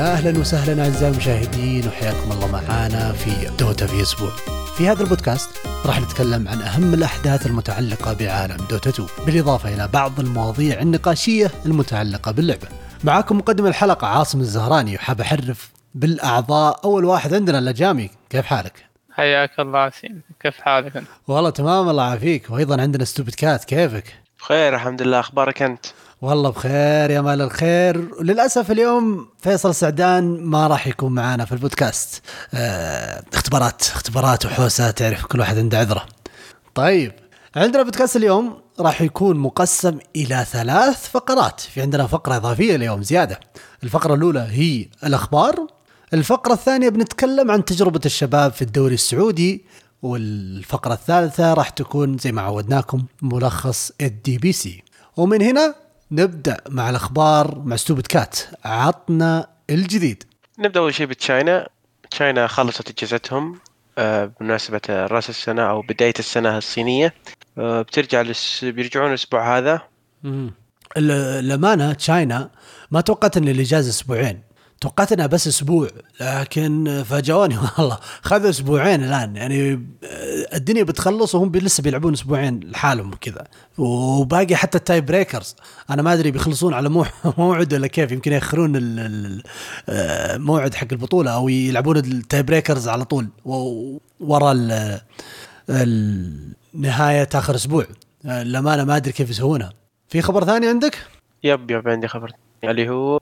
يا أهلا وسهلا أعزائي المشاهدين وحياكم الله معانا في Dota في أسبوع. في هذا البودكاست راح نتكلم عن أهم الأحداث المتعلقة بعالم Dota 2 بالإضافة إلى بعض المواضيع النقاشية المتعلقة باللعبة. معاكم مقدم الحلقة عاصم الزهراني وحاب أعرف بالأعضاء أول واحد عندنا لجامي كيف حالك؟ حياك الله عاصم كيف حالك أنت؟ والله تمام الله يعافيك وأيضا عندنا Stupid Cat كيفك؟ بخير الحمد لله أخبارك أنت والله بخير يا مال الخير. وللاسف اليوم فيصل سعدان ما راح يكون معانا في البودكاست. آه اختبارات اختبارات وحوسة تعرف كل واحد عنده عذره. طيب عندنا بودكاست اليوم راح يكون مقسم إلى ثلاث فقرات. في عندنا فقرة إضافية اليوم زيادة. الفقرة الأولى هي الأخبار. الفقرة الثانية بنتكلم عن تجربة الشباب في الدوري السعودي. والفقرة الثالثة راح تكون زي ما عودناكم ملخص ال DPC ومن هنا نبدأ مع الأخبار مع ستوبد كات. عطنا الجديد. نبدأ أول شيء بتشاينا. تشاينا خلصت اجازتهم آه، بمناسبة رأس السنة أو بداية السنة الصينية. آه، بترجع لس... بيرجعون الأسبوع هذا. الامانه تشاينا ما توقعت ان الاجازه أسبوعين. توقعت انها بس أسبوع لكن فاجئوني والله. خذوا أسبوعين الآن يعني الدنيا بتخلص وهم لسه بيلعبون أسبوعين لحالهم كذا وباقي حتى ال tiebreakers. أنا ما أدري بيخلصون على مو- موعد ولا كيف يمكن يأخرون ال- ال- آه، حق البطولة أو يلعبون ال tiebreakers على طول ورا ال- النهايه آخر أسبوع. الامانه ما أدري كيف يسوونها في خبر ثاني عندك؟ yep yep عندي خبر. اللي هو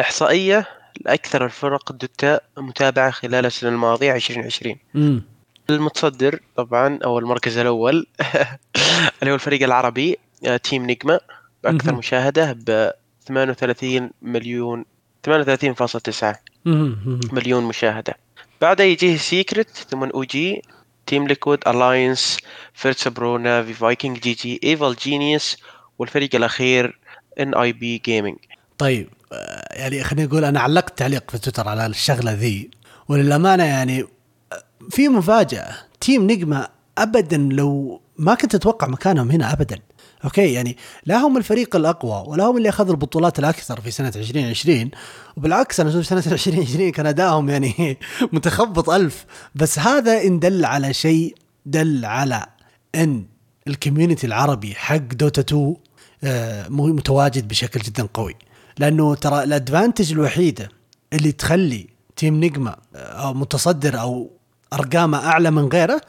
إحصائية لأكثر الفرق Dota متابعة خلال السنة الماضية 2020 امم المتصدر طبعا أو المركز الأول اللي هو الفريق العربي آه، Team Nigma بأكثر مهم. مشاهدة ب 38 مليون 38.9 مليون مشاهدة. بعدها يجيه Secret ثم OG Team Liquid Alliance Virtus Pro Navi Viking GG Evil Geniuses والفريق الأخير NIP Gaming طيب. يعني خليني أقول أنا علقت تعليق في تويتر على الشغلة ذي وللأمانة يعني في مفاجأة. Team Nigma ابدا لو ما كنت أتوقع مكانهم هنا ابدا. okay يعني لا هم الفريق الأقوى ولا هم اللي أخذوا البطولات الأكثر في سنة 2020 وبالعكس أنا أشوف سنة 2020 كان أدائهم يعني متخبط ألف. بس هذا إن دل على شيء دل على إن ال community العربي حق Dota 2 آه، متواجد بشكل جدا قوي. لأنه ترى ال advantage الوحيده اللي تخلي Team Nigma آه، أو متصدر أو أرقامه أعلى من غيره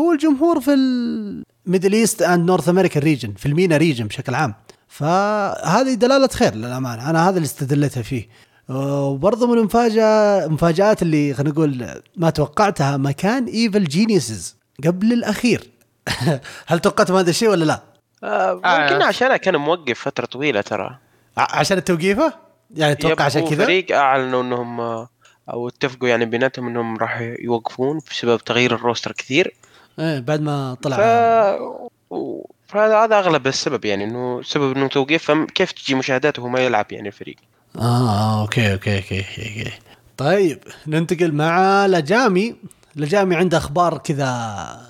هو الجمهور في ال Middle East and North African region في ال MENA region بشكل عام. فهذه دلالة خير للأمانة أنا هذا اللي استدلتها فيه. وبرضه من المفاجأة المفاجات اللي خلينا نقول ما توقعتها مكان Evil Geniuses قبل الأخير. هل توقعتم هذا الشيء ولا لا؟ آه ممكن عشان كان موقف فترة طويلة ترى. عشان التوقيفة؟ يعني تتوقع yep، عشان كذا؟ فريق أعلنوا إنهم آه، أو اتفقوا يعني بيناتهم إنهم راح يوقفون بسبب تغيير ال roster كثير إيه بعد ما طلع ف... و- فهذا هذا أغلب السبب يعني إنه سبب إنه توقيف كيف تجي مشاهدات وهو ما يلعب يعني الفريق آه okay okay okay okay, okay. طيب ننتقل مع لجامي لجامي عنده أخبار كذا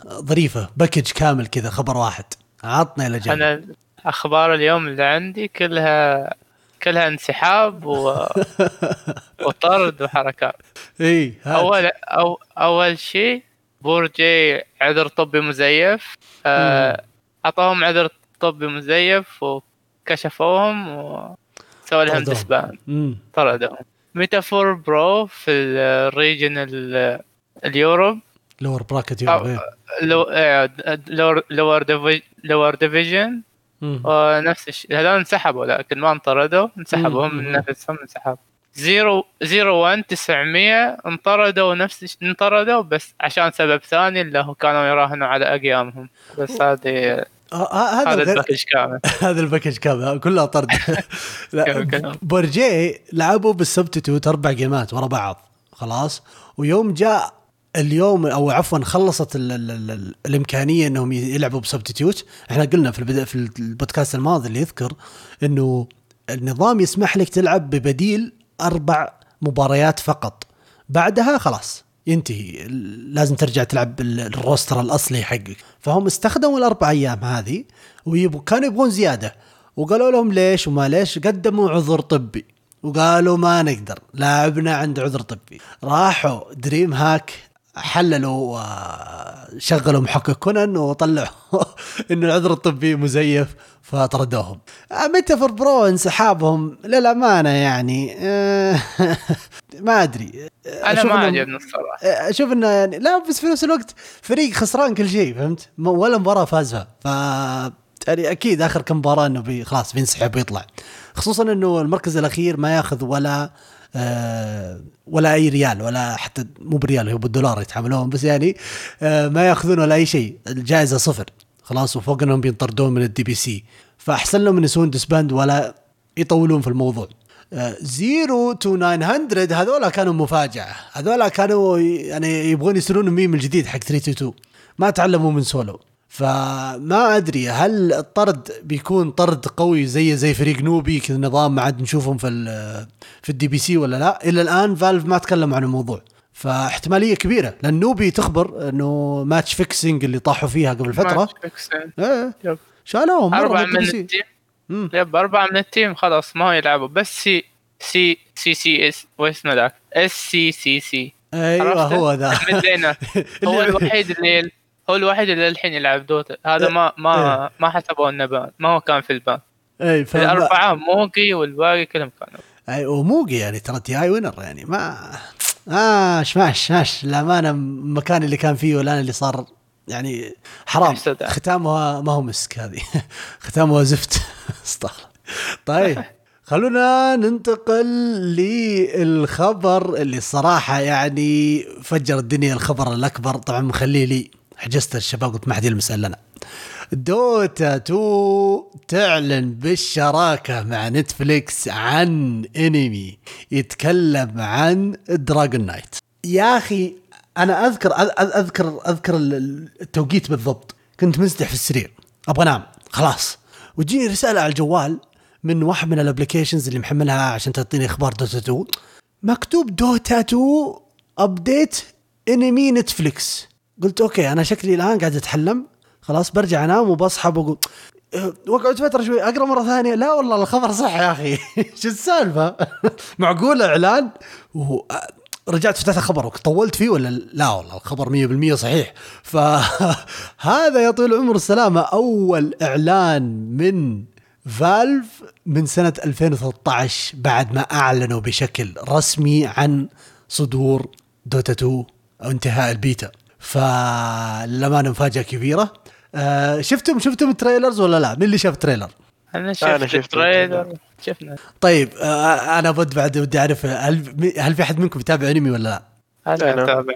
ظريفة package كامل كذا خبر واحد عطنا يا لجامي أنا أخبار اليوم اللي عندي كلها كلها انسحاب و... وطرد وحركات إي. اول أو أول شيء بورجي عذر طبي مزيف آه، أعطاهم عذر طبي مزيف وكشفوهم وسووا لهم طردوهم. disband. طردهم Meta4Pro في ال region ال- ال Europe lower bracket إيه. آه، lower lower divi- lower division. ونفس الشيء. هذول انسحبوا لكن ما انطردوا. انسحبوا هم. من نفسهم انسحبوا. zero zero 1 900 انطردوا نفس الش- انطردوا بس عشان سبب ثاني اللي هو كانوا يراهنوا على أقيامهم. بس هذه آه، آه، هذا هذا ال package كامل. هذا ال package كامل. كلها طرد. لا. بورجي لعبوا بال substitute أربع جيمات ورا بعض. خلاص؟ ويوم جاء اليوم أو عفوا خلصت ال ال ال الإمكانية إنهم يلعبوا بسبتيتيوت. إحنا قلنا في البدا في البودكاست الماضي اللي يذكر إنه النظام يسمح لك تلعب ببديل أربع مباريات فقط. بعدها خلاص ينتهي. لازم ترجع تلعب الروستر الأصلي حقك. فهم استخدموا الأربع أيام هذه وكانوا يبغون زيادة. وقالوا لهم ليش وما ليش؟ قدموا عذر طبي. وقالوا ما نقدر. لاعبنا عنده عذر طبي. راحوا DreamHack حللوا وشغلوا محقق كونان وطلعوا انه العذر الطبي مزيف فطردوهم Meta4Pro انسحابهم للأمانة يعني. ما أدري. أنا ما عجبني الصراحة. أشوف انه يعني لا بس في نفس الوقت فريق خسران كل شيء فهمت؟ ولا مباراة فاز فيها ف يعني أكيد آخر كم مباراة إنه بي خلاص بينسحب ويطلع. خصوصا إنه المركز الأخير ما ياخذ ولا آه ولا أي ريال ولا حتى مو بريال هو بالدولار يتعاملون بس يعني آه ما يأخذون ولا أي شيء. الجائزة صفر خلاص وفوق أنهم بينطردون من ال DPC فأحسن لهم يسوون disband ولا يطولون في الموضوع. zero to 900 هذولا كانوا مفاجأة. هذولا كانوا يعني يبغون يصيرون ميم الجديد حق 322 ما تعلموا من سولو. فما أدري هل الطرد بيكون طرد قوي زي زي فريق Newbee كذا نظام ما عاد نشوفهم في في ال DPC ولا لا؟ إلى الآن Valve ما تكلموا عن الموضوع. فاحتمالية كبيرة لأن Newbee تخبر إنه match fixing اللي طاحوا فيها قبل فترة. match fixing إيه. شالوهم أربعة من ال team. yep أربعة من ال team خلاص ما يلعبوا. بس c c c c s واسمه ذاك؟ s c c c أيوه هو ذا. هو الوحيد اللي هو الوحيد اللي الحين يلعب Dota هذا ما ما إيه. ما حسبوه إنه ban. ما هو كان في ال ban. اي الأربعة Moogy والباقي كلهم كانوا. أي و Moogy يعني ترى TI winner يعني. ما آه ماش ماش للامانه المكان اللي كان فيه والآن اللي صار يعني حرام. ختامها ما هو مسك هذه. ختامها زفت. طيب خلونا ننتقل للخبر اللي الصراحة يعني فجر الدنيا الخبر الأكبر. طبعا مخليه لي. حجزت الشباب قلت ما حد يلمس إلا أنا. Dota 2 تعلن بالشراكة مع Netflix عن أنمي يتكلم عن Dragon Knight يا أخي أنا اذكر اذكر أذكر التوقيت بالضبط. كنت مزدح في السرير. أبغى أنام. خلاص. وتجيني رسالة على الجوال من واحد من ال applications اللي محملها عشان تعطيني أخبار Dota 2 مكتوب Dota 2 update أنمي Netflix. قلت okay أنا شكلي الآن قاعد أتحلم. خلاص برجع أنام وبصحى بقول أه، واقعد فترة شوي أقرأ مرة ثانية. لا والله الخبر صح يا أخي. شو السالفة؟ معقول إعلان؟ رجعت فتحت الخبر طولت فيه ولا لا؟ والله الخبر 100% صحيح. فهذا يا طويل العمر السلامة أول إعلان من Valve من سنة 2013 بعد ما أعلنوا بشكل رسمي عن صدور Dota 2 أو انتهاء البيتا. فللأمانة مفاجأة كبيرة آه شفتم شفتم ال trailers ولا لا؟ مين اللي شاف ال trailer؟ أنا شفت, أنا شفت ال trailer شفنا طيب آه أنا بود بعد ودي أعرف هل هل في أحد منكم يتابع أنمي ولا لا؟ أنا أتابع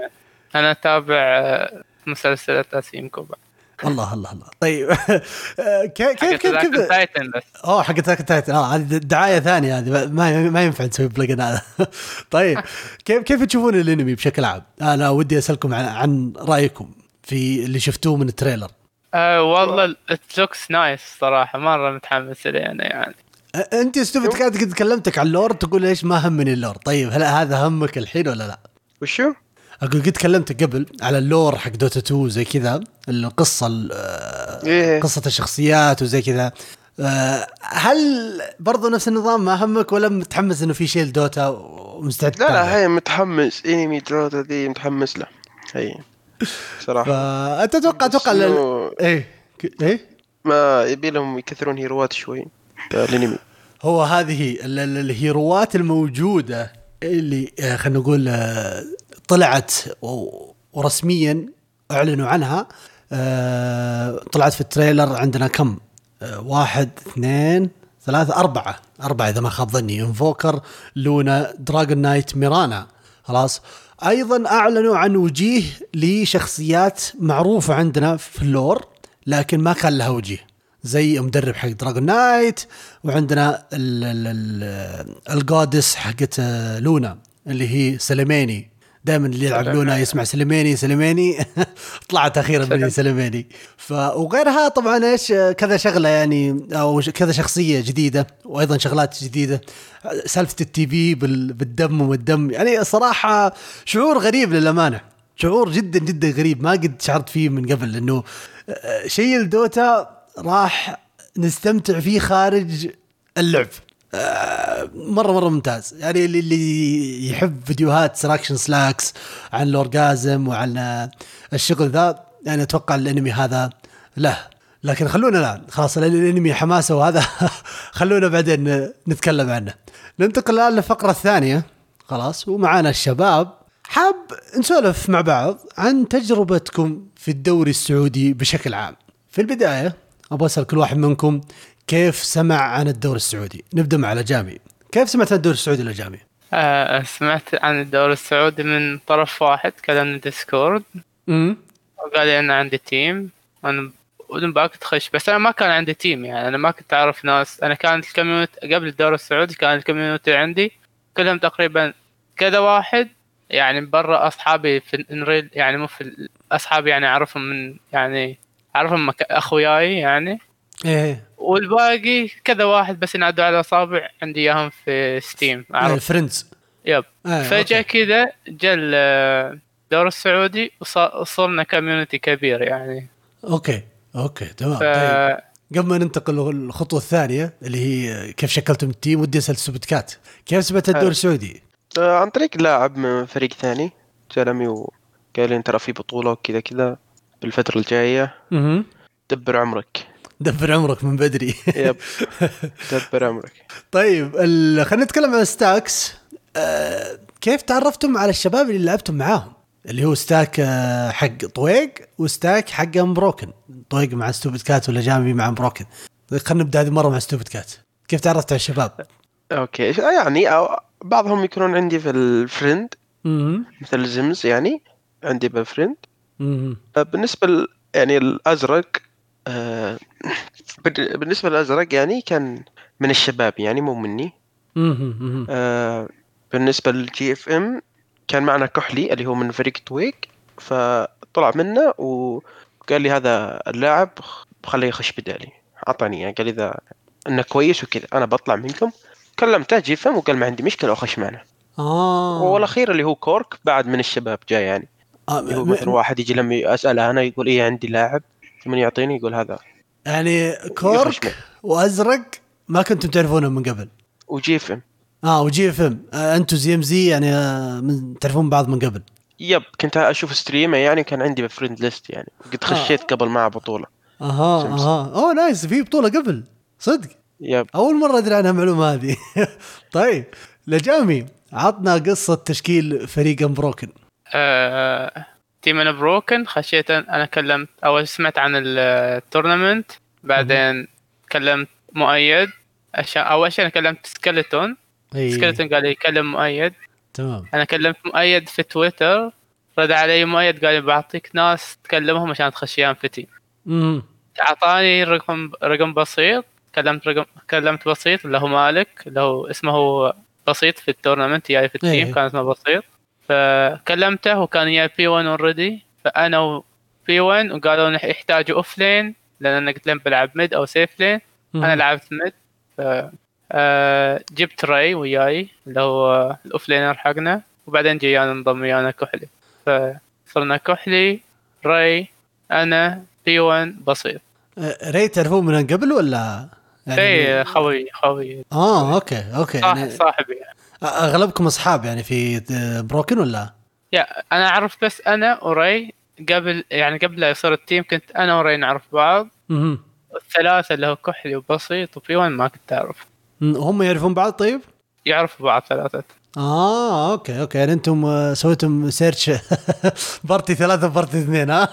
أنا أتابع آه، مسلسلات اسيم كوبا الله الله الله. طيب. كيف كيف كيف كيف تايتن بس. اوه حق تايتن آه هذه دعاية ثانية هذه. ما ما ينفع نسوي بلجن هذا. طيب. كيف كيف تشوفون الانمي بشكل عام؟ أنا ودي أسألكم عن, عن رأيكم في اللي شفتوه من التريلر. آه والله لوكس نايس صراحة. مرة متحمس له أنا يعني. أنت استوفي قاعد تكلمتك عن اللور تقول ليش ما همني اللور. طيب هل هذا همك الحين ولا لا؟ وشو؟ أقول قد كلمتك قبل على ال lore حق Dota 2 زي كذا القصة إيه. قصة الشخصيات وزي كذا. آه، هل برضو نفس النظام؟ ما همك ولا متحمس إنه في شيء Dota ومستعد؟ لا لا هي متحمس. انمي Dota دي متحمس له. هي. صراحة. فانت أتوقع أتوقع إيه إيه؟ ما يبي لهم يكثرون هيروات شوي. الانمي هو هذه الهيروات الموجودة اللي آه، خلينا نقول آه، طلعت ورسميا أعلنوا عنها. آه، طلعت في ال trailer عندنا كم؟ آه، واحد اثنين ثلاثة أربعة. أربعة إذا ما خاب ظني. Invoker Luna Dragon Knight Mirana خلاص. أيضا أعلنوا عن وجيه لشخصيات معروفة عندنا في ال lore لكن ما كان لها وجيه. زي مدرب حق Dragon Knight وعندنا الجودس حقت آه، لونا اللي هي سليماني دائما اللي يلعب لونا يسمع سليماني سليماني. طلعت أخيرا بني سليماني. ف وغيرها طبعا إيش كذا شغلة يعني أو كذا شخصية جديدة وأيضا شغلات جديدة. سالفة التي في بالدم والدم يعني صراحة شعور غريب للأمانة. شعور جدا جدا غريب. ما قد شعرت فيه من قبل لأنه شيء الدوتا راح نستمتع فيه خارج اللعب. آه، مرة مرة ممتاز. يعني اللي, يحب فيديوهات SirActionSlacks عن ال orgasm وعن آه، الشغل ذا يعني أتوقع الأنمي هذا له. لكن خلونا الآن. خلاص الأنمي حماسة وهذا خلونا بعدين نتكلم عنه. ننتقل الآن للفقرة الثانية. خلاص ومعانا الشباب. حاب نسولف مع بعض عن تجربتكم في الدوري السعودي بشكل عام. في البداية أبغى أسأل كل واحد منكم كيف سمع عن الدوري السعودي؟ نبدأ مع لجامي كيف سمعت عن الدوري السعودي لجامي آه سمعت عن الدوري السعودي من طرف واحد كلمني Discord. امم وقال لي أنا عندي team. أنا بدون أباك تخش. بس أنا ما كان عندي تيم يعني. أنا ما كنت أعرف ناس. أنا كانت ال community قبل الدوري السعودي كان ال community عندي. كلهم تقريبا كذا واحد. يعني برا أصحابي في in real يعني مو في أصحابي يعني أعرفهم من يعني أعرفهم مك... أخوياي يعني. إيه. والباقي كذا واحد بس ينعدوا على أصابع عندي إياهم في Steam اعرف friends yep. آه فجأة okay. كذا جا الدوري السعودي وص- وصلنا community كبير يعني. okay okay تمام. ف... طيب. قبل ما ننتقل للخطوة الثانية اللي هي كيف شكلتم ال team ودي أسأل Stupid Cat كيف سمعت الدوري حلو. السعودي؟ آه، عن طريق لاعب من فريق ثاني كلمني وقال لي ترى في بطولة وكذا كذا بالفترة الجاية. أها دبر عمرك. دبر عمرك من بدري. yep. دبر عمرك. طيب ال... خلينا نتكلم عن stacks. آه كيف تعرفتم على الشباب اللي لعبتم معاهم؟ اللي هو stack آه حق طويق و stack حق Unbroken طويق مع Stupid Cat ولجامي مع Unbroken خلينا نبدأ هذه مرة مع Stupid Cat كيف تعرفت على الشباب؟ okay. إيش- يعني أو بعضهم يكونون عندي في ال friend مثل زمز يعني عندي بال friend آه، ل... يعني الأزرق آه، بال- بالنسبة للأزرق يعني كان من الشباب يعني مو مني. آه، بالنسبة لل GFM كان معنا كحلي اللي هو من فريق طويق فطلع منا وقال لي هذا اللاعب خليه يخش بدالي. أعطاني يعني قال إذا إنه كويس وكذا أنا بطلع منكم. كلمته GFM وقال ما عندي مشكلة واخش معنا. آه. والأخير اللي هو كورك بعد من الشباب جاي يعني. آه، هو مثلا واحد يجي لما اساله أنا يقول إيه عندي لاعب؟ ثم يعطيني يقول هذا. يعني كورك. وأزرق ما كنتم تعرفونهم من قبل. و GFM آه و GFM آه أنتم زي إم زي يعني آه من تعرفون بعض من قبل. yep كنت أشوف stream ه يعني كان عندي ب friend list يعني. قد خشيت قبل معه بطولة. أها. أها. أوه nice في بطولة قبل. صدق. yep. أول مرة أدري عنها المعلومة هذه. طيب لجامي عطنا قصة تشكيل فريق Unbroken آه... team Unbroken خشيت أنا كلمت اول سمعت عن ال tournament بعدين كلمت مؤيد. عشان اول شيء أنا كلمت Skeleton اي Skeleton قال لي يكلم مؤيد. تمام. أنا كلمت مؤيد في تويتر رد علي مؤيد قال لي بعطيك ناس تكلمهم عشان تخشيان في team أعطاني رقم رقم بسيط. كلمت رقم كلمت بسيط. اللي هو مالك. اللي هو اسمه بسيط في ال tournament جاي في ال team إيه. كان اسمه بسيط. فكلمته وكان جاي بي 1 already فأنا وبي 1 وقالوا إن يحتاجوا off lane لأن أنا قلت لهم بلعب mid أو safe lane أنا لعبت mid ف آه، جبت راي وياي اللي هو ال off laner حقنا. وبعدين جيانا انضم ويانا كحلي. فصرنا كحلي. راي أنا بي 1 بسيط. آه، ري تعرفوه من قبل ولا؟ اي خوي خوي. آه okay okay. صاحب يعني صاحبي. أغلبكم أصحاب يعني في Unbroken ولا؟ yeah أنا أعرف بس أنا وري قبل يعني قبل لا يصير ال team كنت أنا وري نعرف بعض مهم. الثلاثة اللي هو كحلي وبسيط وبي 1 ما كنت أعرف مم، هم يعرفون بعض طيب؟ يعرفوا بعض ثلاثة آه okay okay يعني أنتم سويتم search party ثلاثة party اثنين ها؟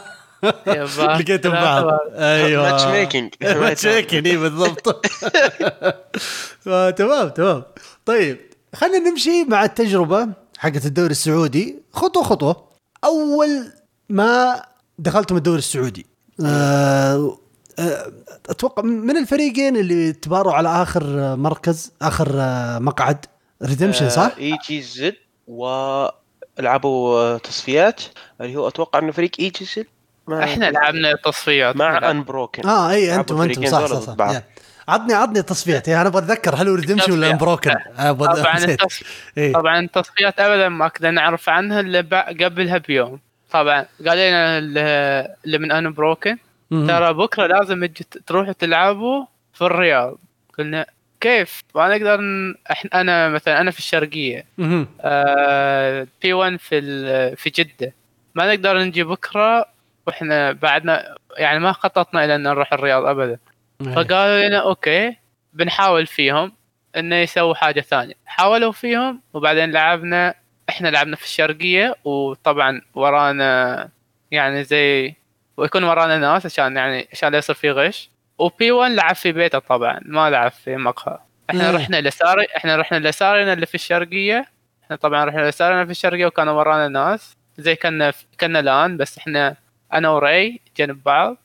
yeah بعض. أيوه matchmaking matchmaking اي بالضبط آه، تمام تمام طيب خلينا نمشي مع التجربة حقت الدوري السعودي. خطوة خطوة. أول ما دخلتم الدوري السعودي آه، آه، أتوقع من الفريقين اللي تباروا على آخر مركز آخر آه، مقعد؟ redemption صح؟ إي جي زد ولعبوا تصفيات. اللي هو أتوقع انه فريق إي جي زد إحنا لعبنا تصفيات مع Unbroken آه إي أنتم أنتم صح صح صح. yeah. عطني عطني التصفيات يعني أنا أبغى أتذكر هل redemption ولا تصفيات. Unbroken؟ طبعا. إيه. طبعا التصفيات ابدا ما كنا نعرف عنها إلا قبلها بيوم طبعا قال لنا ال- اللي من Unbroken مهم. ترى بكرة لازم تروحوا تلعبوا في الرياض قلنا كيف ما نقدر. إحنا أنا مثلا أنا في الشرقية آه بي 1 في ال... في جدة ما نقدر نجي بكرة وإحنا بعدنا يعني ما خططنا إلى أن نروح الرياض ابدا إيه. فقالوا لنا okay بنحاول فيهم إنه يسووا حاجة ثانية. حاولوا فيهم وبعدين لعبنا إحنا لعبنا في الشرقية وطبعا ورانا يعني زي ويكون ورانا ناس عشان يعني عشان لا يصير في غش. وبي 1 لعب في بيته طبعا ما لعب في مقهى. إحنا إيه. رحنا لساري إحنا رحنا لسارينا اللي في الشرقية. إحنا طبعا رحنا لسارينا في الشرقية وكانوا ورانا ناس. زي كنا كنا لأن بس إحنا أنا وري جنب بعض.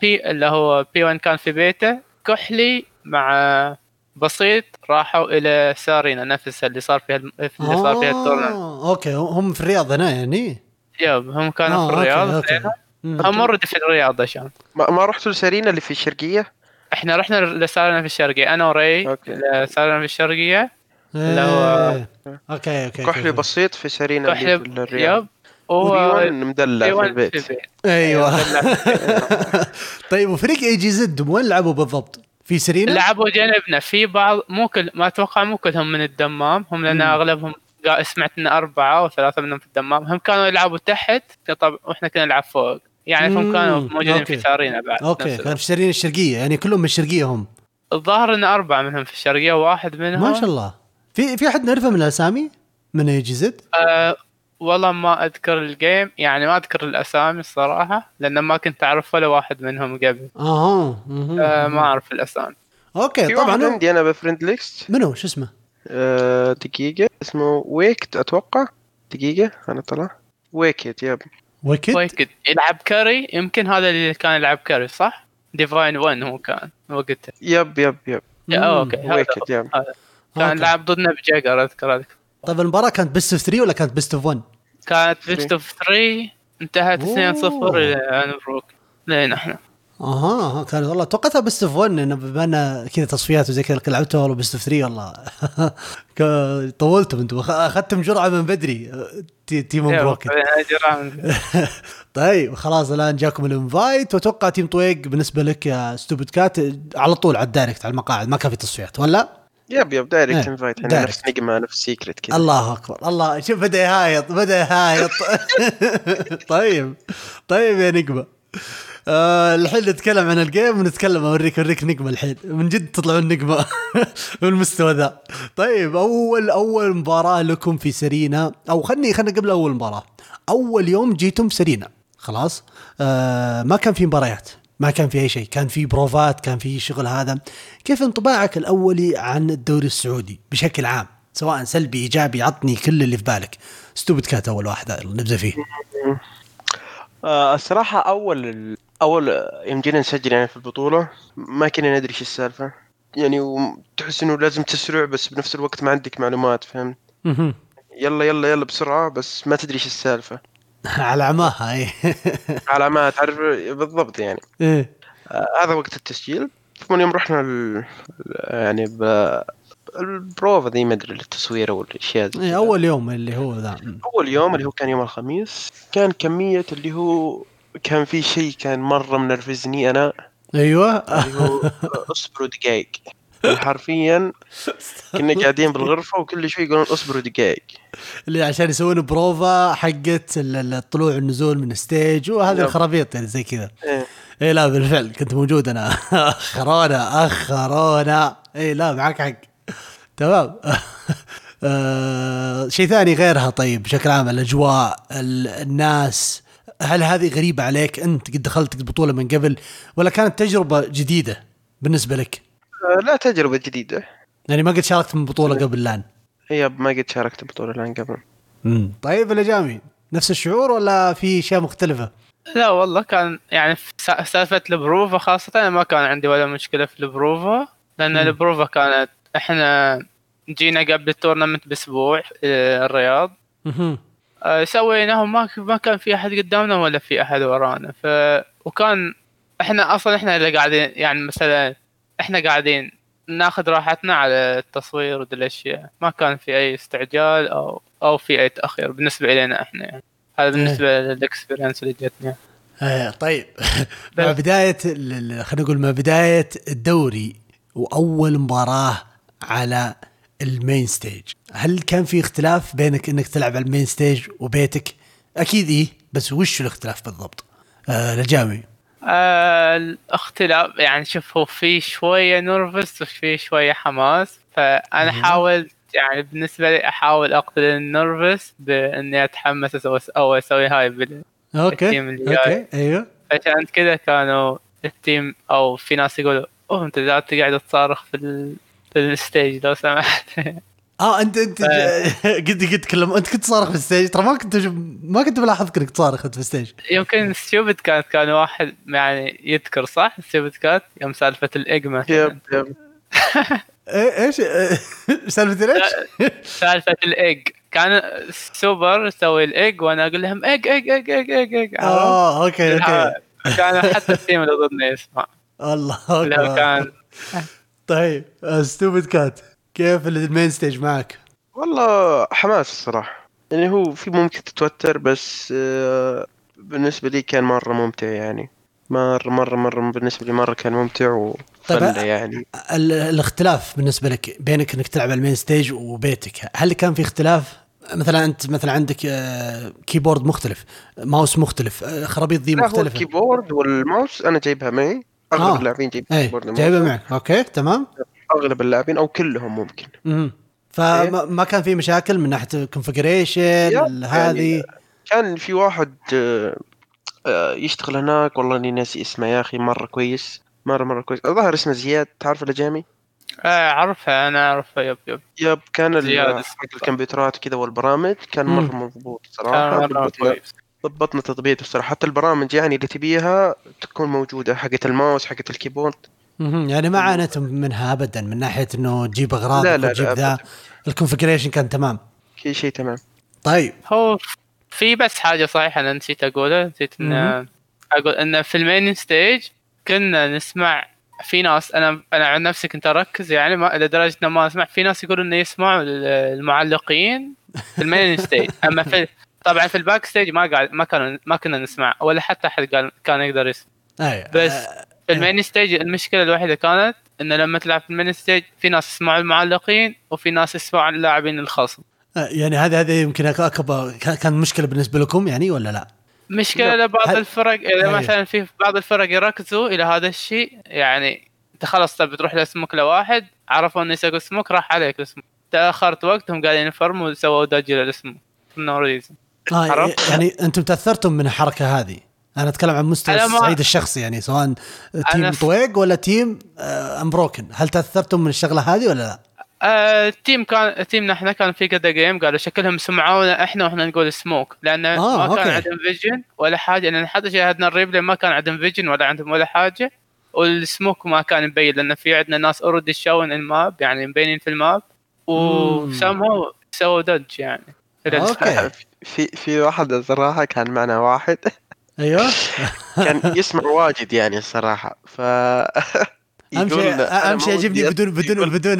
بي اللي هو بي 1 كان في بيته كحلي مع بسيط راحوا إلى سارينا نفسها اللي صار فيها اللي صار فيها ال tournament آه، okay هم في الرياض هنا يعني؟ yep هم كانوا آه، في okay، الرياض okay. هم already في الرياض عشان. ما, ما رحتوا لسارينا اللي في الشرقية؟ إحنا رحنا لسارينا في الشرقية. أنا وري. لسارينا في الشرقية. اللي هو- إيه. okay okay كحلي. بسيط في سارينا في الرياض. هو 1 مدلع في البيت أيوه أيوة. طيب وفريق إي جي زد وين لعبوا بالضبط؟ في سرينا؟ لعبوا جنبنا في بعض مو كل ما أتوقع مو كلهم من الدمام هم لأن. أغلبهم قا- سمعت إن أربعة وثلاثه منهم في الدمام هم كانوا يلعبوا تحت طب وإحنا كنا نلعب فوق يعني هم. كانوا موجودين okay. في سارينا بعد okay نفس كان الوقت. في سرينا الشرقية يعني كلهم من الشرقية هم الظاهر إن أربعة منهم في الشرقية وواحد منهم ما شاء الله في في أحد نعرفه من الأسامي؟ من إي جي زد؟ آه والله ما أذكر ال game يعني ما أذكر الأسامي الصراحة لأن ما كنت أعرف ولا واحد منهم قبل. أها مهم. آه ما أعرف الأسامي. okay طبعا. عندي أنا ب friend list. منو؟ شو اسمه؟ آه، دقيقة. اسمه ويكت أتوقع. دقيقة أنا طلع. ويكت yep. ويكد؟ ويكد يلعب carry؟ يمكن هذا اللي كان يلعب carry صح؟ ديفاين 1 هو كان وقتها. yep yep yep. okay. هذا ويكت yep. كان. لعب ضدنا بجاجر أذكر أذكر. طيب المباراة كانت best of 3 ولا كانت best of 1؟ كانت best of 3 انتهت 2-0 أوه. لانبروك لين إحنا أها أها، كان والله توقعتها best of 1 انه بما انه كذا تصفيات وزي كذا لعبتها والله best of 3 والله طولتم أنتم أخذتم جرعة من بدري تي- team مبروك طيب خلاص الآن جاكم ال invite واتوقع team طويق بالنسبة لك يا ستوبد كات على طول على ال direct على المقاعد ما كان في تصفيات ولا؟ yep yep direct إيه، invite يعني direct. نفس نجمة نفس سيكرت كذا. الله أكبر الله. شوف بدأ يهايط بدأ يهايط. طيب طيب يا نجمة. آه الحين نتكلم عن ال game ونتكلم أوريك أوريك نجمة الحين. من جد تطلعون نجمة بالمستوى ذا. طيب أول أول مباراة لكم في سرينا أو خلني خلني قبل أول مباراة. أول يوم جيتم سرينا خلاص؟ آه ما كان في مباريات. ما كان في أي شيء كان في بروفات كان في شغل هذا. كيف انطباعك الأولي عن الدوري السعودي بشكل عام؟ سواء سلبي إيجابي عطني كل اللي في بالك. ستوبد كات أول واحد نبدأ فيه. آه الصراحة أول أول يوم جينا نسجل يعني في البطولة ما كنا ندري إيش السالفة. يعني وتحس إنه لازم تسرع بس بنفس الوقت ما عندك معلومات فهمت. يلا يلا يلا بسرعة بس ما تدري إيش السالفة. على عماها اي على ما تعرف بالضبط يعني. إيه. آه هذا وقت التسجيل. ثم يوم رحنا ال... يعني ب... البروفا ذي ما أدري التصوير أو الأشياء إيه،. أول يوم اللي هو ذا. أول يوم اللي هو كان يوم الخميس كان كمية اللي هو كان في شيء كان مرة منرفزني أنا. أيوه. اللي هو أصبروا دقائق حرفيا كنا قاعدين بالغرفة وكل شوي يقولون اصبروا دقائق. اللي عشان يسوون بروفا حقت ال- ال- الطلوع والنزول من ال stage وهذه yep. الخرابيط يعني زي كذا. إيه. اي لا بالفعل كنت موجود أنا. اخرونا اخرونا اي لا معك حق. تمام. آه شيء ثاني غيرها طيب بشكل عام الأجواء ال- الناس. هل هذه غريبة عليك؟ أنت قد دخلت البطوله من قبل ولا كانت تجربة جديدة بالنسبة لك؟ لا تجربة جديدة. يعني ما قد شاركت من بطولة قبل الآن. هي ما قد شاركت البطولة الآن قبل. طيب الاجامي نفس الشعور ولا في اشياء مختلفة؟ لا والله كان يعني في سا- سالفة البروفا خاصة أنا ما كان عندي ولا مشكلة في البروفا لأن مم. البروفا كانت إحنا جينا قبل ال tournament بأسبوع آه، الرياض. آه، سويناه ما ما كان في أحد قدامنا ولا في أحد ورانا. ف وكان إحنا أصلا إحنا اللي قاعدين يعني مثلا إحنا قاعدين ناخذ راحتنا على التصوير وذي الأشياء. ما كان في أي استعجال أو أو في أي تأخير بالنسبة إلينا إحنا يعني. هذا بالنسبة لل experience اللي جتنا آه طيب. مع بداية خلينا نقول مع بداية الدوري وأول مباراة على ال main stage. هل كان في اختلاف بينك إنك تلعب على ال main stage وبيتك؟ أكيد إيه بس وش الاختلاف بالضبط؟ آه لجامي. آه الاختلاف يعني شوف هو في شوية نرفز وفي شوية حماس فأنا. حاولت يعني بالنسبة لي أحاول اقتل النرفز بإني أتحمس أسوي أو أسوي hype ال okay. okay أيوه عشان كذا كانوا ال team أو في ناس يقولوا أوه أنت لا تقعد تصارخ في ال... في ال stage لو سمحت آه انت أنت قد قد تكلم أنت كنت صارخ في ال stage. ترى ما كنت ما كنت ملاحظ إنك تصارخ أنت في ال stage. يمكن ستيوبد كانت كان واحد يعني يذكر صح؟ ستيوبد كات يوم سالفة الاجما yep yep. إيه إيش؟ إيه، سالفه ليش؟ سالفة الإيج. كان سوبر يسوي الإيج وأنا أقول لهم إيج إيج إيج إيج إيج إيج؟ آه okay okay. كان حتى ال team اللي ضدنا يسمع. الله كان طيب ستوبد كات. كيف ال main stage معك؟ والله حماس الصراحة. يعني هو في ممكن تتوتر بس آه، بالنسبة لي كان مرة ممتع يعني. مرة مرة مرة بالنسبة لي مرة كان ممتع وفلة طيب، يعني. ال- الاختلاف بالنسبة لك بينك إنك تلعب على ال main stage وبيتك هل كان في اختلاف؟ مثلا أنت مثلا عندك آه، keyboard مختلف ماوس مختلف آه، خرابيط ذي مختلفة. ال keyboard وال mouse أنا جايبها معي. أغلب آه. اللاعبين جايبين اي keyboard جايبه وماوس. معك. okay تمام. أغلب اللاعبين أو كلهم ممكن مم. فما ما كان في مشاكل من ناحية configuration يا، هذه يعني كان في واحد آه، يشتغل هناك والله إني ناسي اسمه يا أخي مرة كويس مرة مرة كويس الظاهر اسمه زياد تعرف ولا جامي؟ آه عرفها أنا اعرفها yep yep yep كان. حق الكمبيوترات كذا والبرامج كان مم. مرة مضبوط صراحة ضبطنا تضبيط الصراحه حتى البرامج يعني اللي تبيها تكون موجودة حقت الماوس حقت ال keyboard. يعني ما عانيتم منها ابدا من ناحية إنه تجيب أغراض لا، لا، لا، ذا. ال configuration كان تمام. كل شيء تمام. طيب. هو في بس حاجة صحيحة أنا نسيت أقولها نسيت إن. أقول إن في ال main stage كنا نسمع في ناس أنا أنا عن نفسي كنت أركز يعني ما لدرجة إنه ما أسمع في ناس يقولوا إنه يسمعوا ال- المعلقين في ال main stage أما في طبعا في ال backstage ما قاعد ما كانوا ما كنا نسمع ولا حتى أحد قال كان يقدر يسمع. أي بس آه، في ال main stage المشكلة الوحيدة كانت إنه لما تلعب في ال main stage في ناس يسمعوا المعلقين وفي ناس يسمعوا اللاعبين الخصم آه، يعني هذا هذا يمكن أك- اكبر كان مشكلة بالنسبة لكم يعني ولا لا؟ مشكلة لا، لبعض هل- الفرق إذا أيوه. مثلا في بعض الفرق يركزوا إلى هذا الشيء يعني أنت خلاص تبي تروح لسموك لواحد عرفوا إنه يسوي smoke راح عليك ال smoke تأخرت وقتهم قاعدين يفرموا وسووا dodge لل smoke no reason آه؟ يعني أنتم تأثرتم من الحركة هذه أنا أتكلم عن مستوى الصعيد الشخصي يعني سواء team طويق ولا team آه Unbroken هل تأثرتم من الشغلة هذه ولا لا؟ آه ال team كان team نا إحنا كان في كذا game قالوا شكلهم سمعونا إحنا وإحنا نقول سموك لأن آه، ما كان okay. عندهم vision ولا حاجة لأن حتى شاهدنا ال replay ما كان عندهم vision ولا عندهم ولا حاجة والسموك ما كان مبين لأن في عندنا ناس already شون ال map يعني مبينين في ال map وسموا سووا dodge يعني. okay. في في واحد الصراحه كان معنا واحد. أيوه. كان يسمع واجد يعني الصراحة ف أهم شيء أهم شيء يعجبني بدون بدون بدون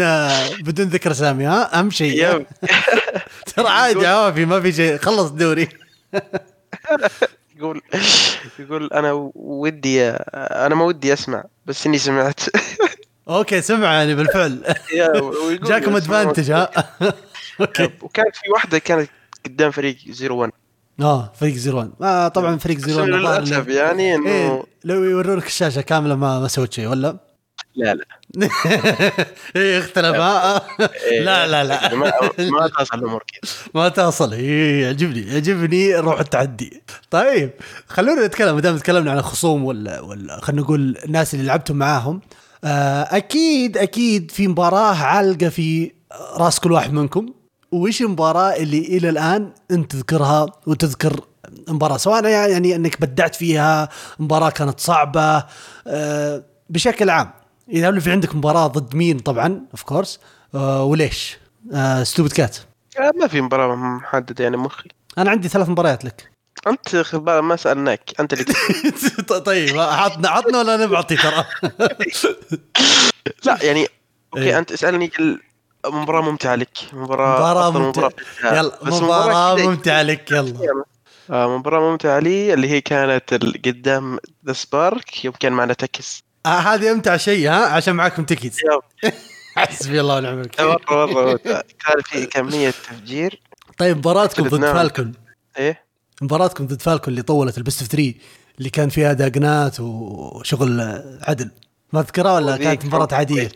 بدون ذكر اسامي ها؟ أهم شيء. ترى عادي عوافي ما في شيء. خلص دوري. يقول يقول أنا ودي أنا ما ودي أسمع بس إني سمعت. okay سمع يعني بالفعل. جاكم advantage ها؟ okay. وكان في واحدة كانت قدام فريق 01 آه فريق Zero One آه طبعا فريق Zero One للأسف يعني انه إيه لو يورونك الشاشة كاملة ما ما سويت شيء ولا؟ لا لا. إيه اختلف. ها إيه، لا لا لا. ما ما تصل الأمور كذا. ما تصل إيه يعجبني يعجبني روح التحدي. طيب خلونا نتكلم ما دام تكلمنا عن الخصوم ولا ولا خلينا نقول الناس اللي لعبتم معاهم آه، أكيد أكيد في مباراة علقه في راس كل واحد منكم. وش المباراة اللي إلى الآن أنت تذكرها وتذكر مباراة؟ سواء يعني إنك بدعت فيها مباراة كانت صعبة آه، بشكل عام. لو في عندك مباراة ضد مين؟ طبعا اوف كورس وليش؟ stupid cut آه، ما في مباراة محددة يعني مخي أنا عندي ثلاث مباريات لك. أنت خبار ما سألناك أنت اللي طيب عطنا عطنا ولا أنا بعطي ترى؟ لا يعني okay إيه. أنت اسألني مباراة ممتعة لك. مباراة أفضل ممتعة. فيها. يلا مباراة ممتعة لك يلا. آه، مباراة ممتعة لي اللي هي كانت قدام The Spark يوم كان معنا Techies. آه هذه أمتع شيء ها؟ عشان معاكم تكيت حسبي الله ونعم الوكيل. مره مره كان في كمية تفجير. طيب مباراتكم ضد. Falcon. إيه؟ مباراتكم ضد Falcon اللي طولت ال best of 3 اللي كان فيها Dagon ات وشغل عدل. ما تذكرها ولا كانت مباراة عادية؟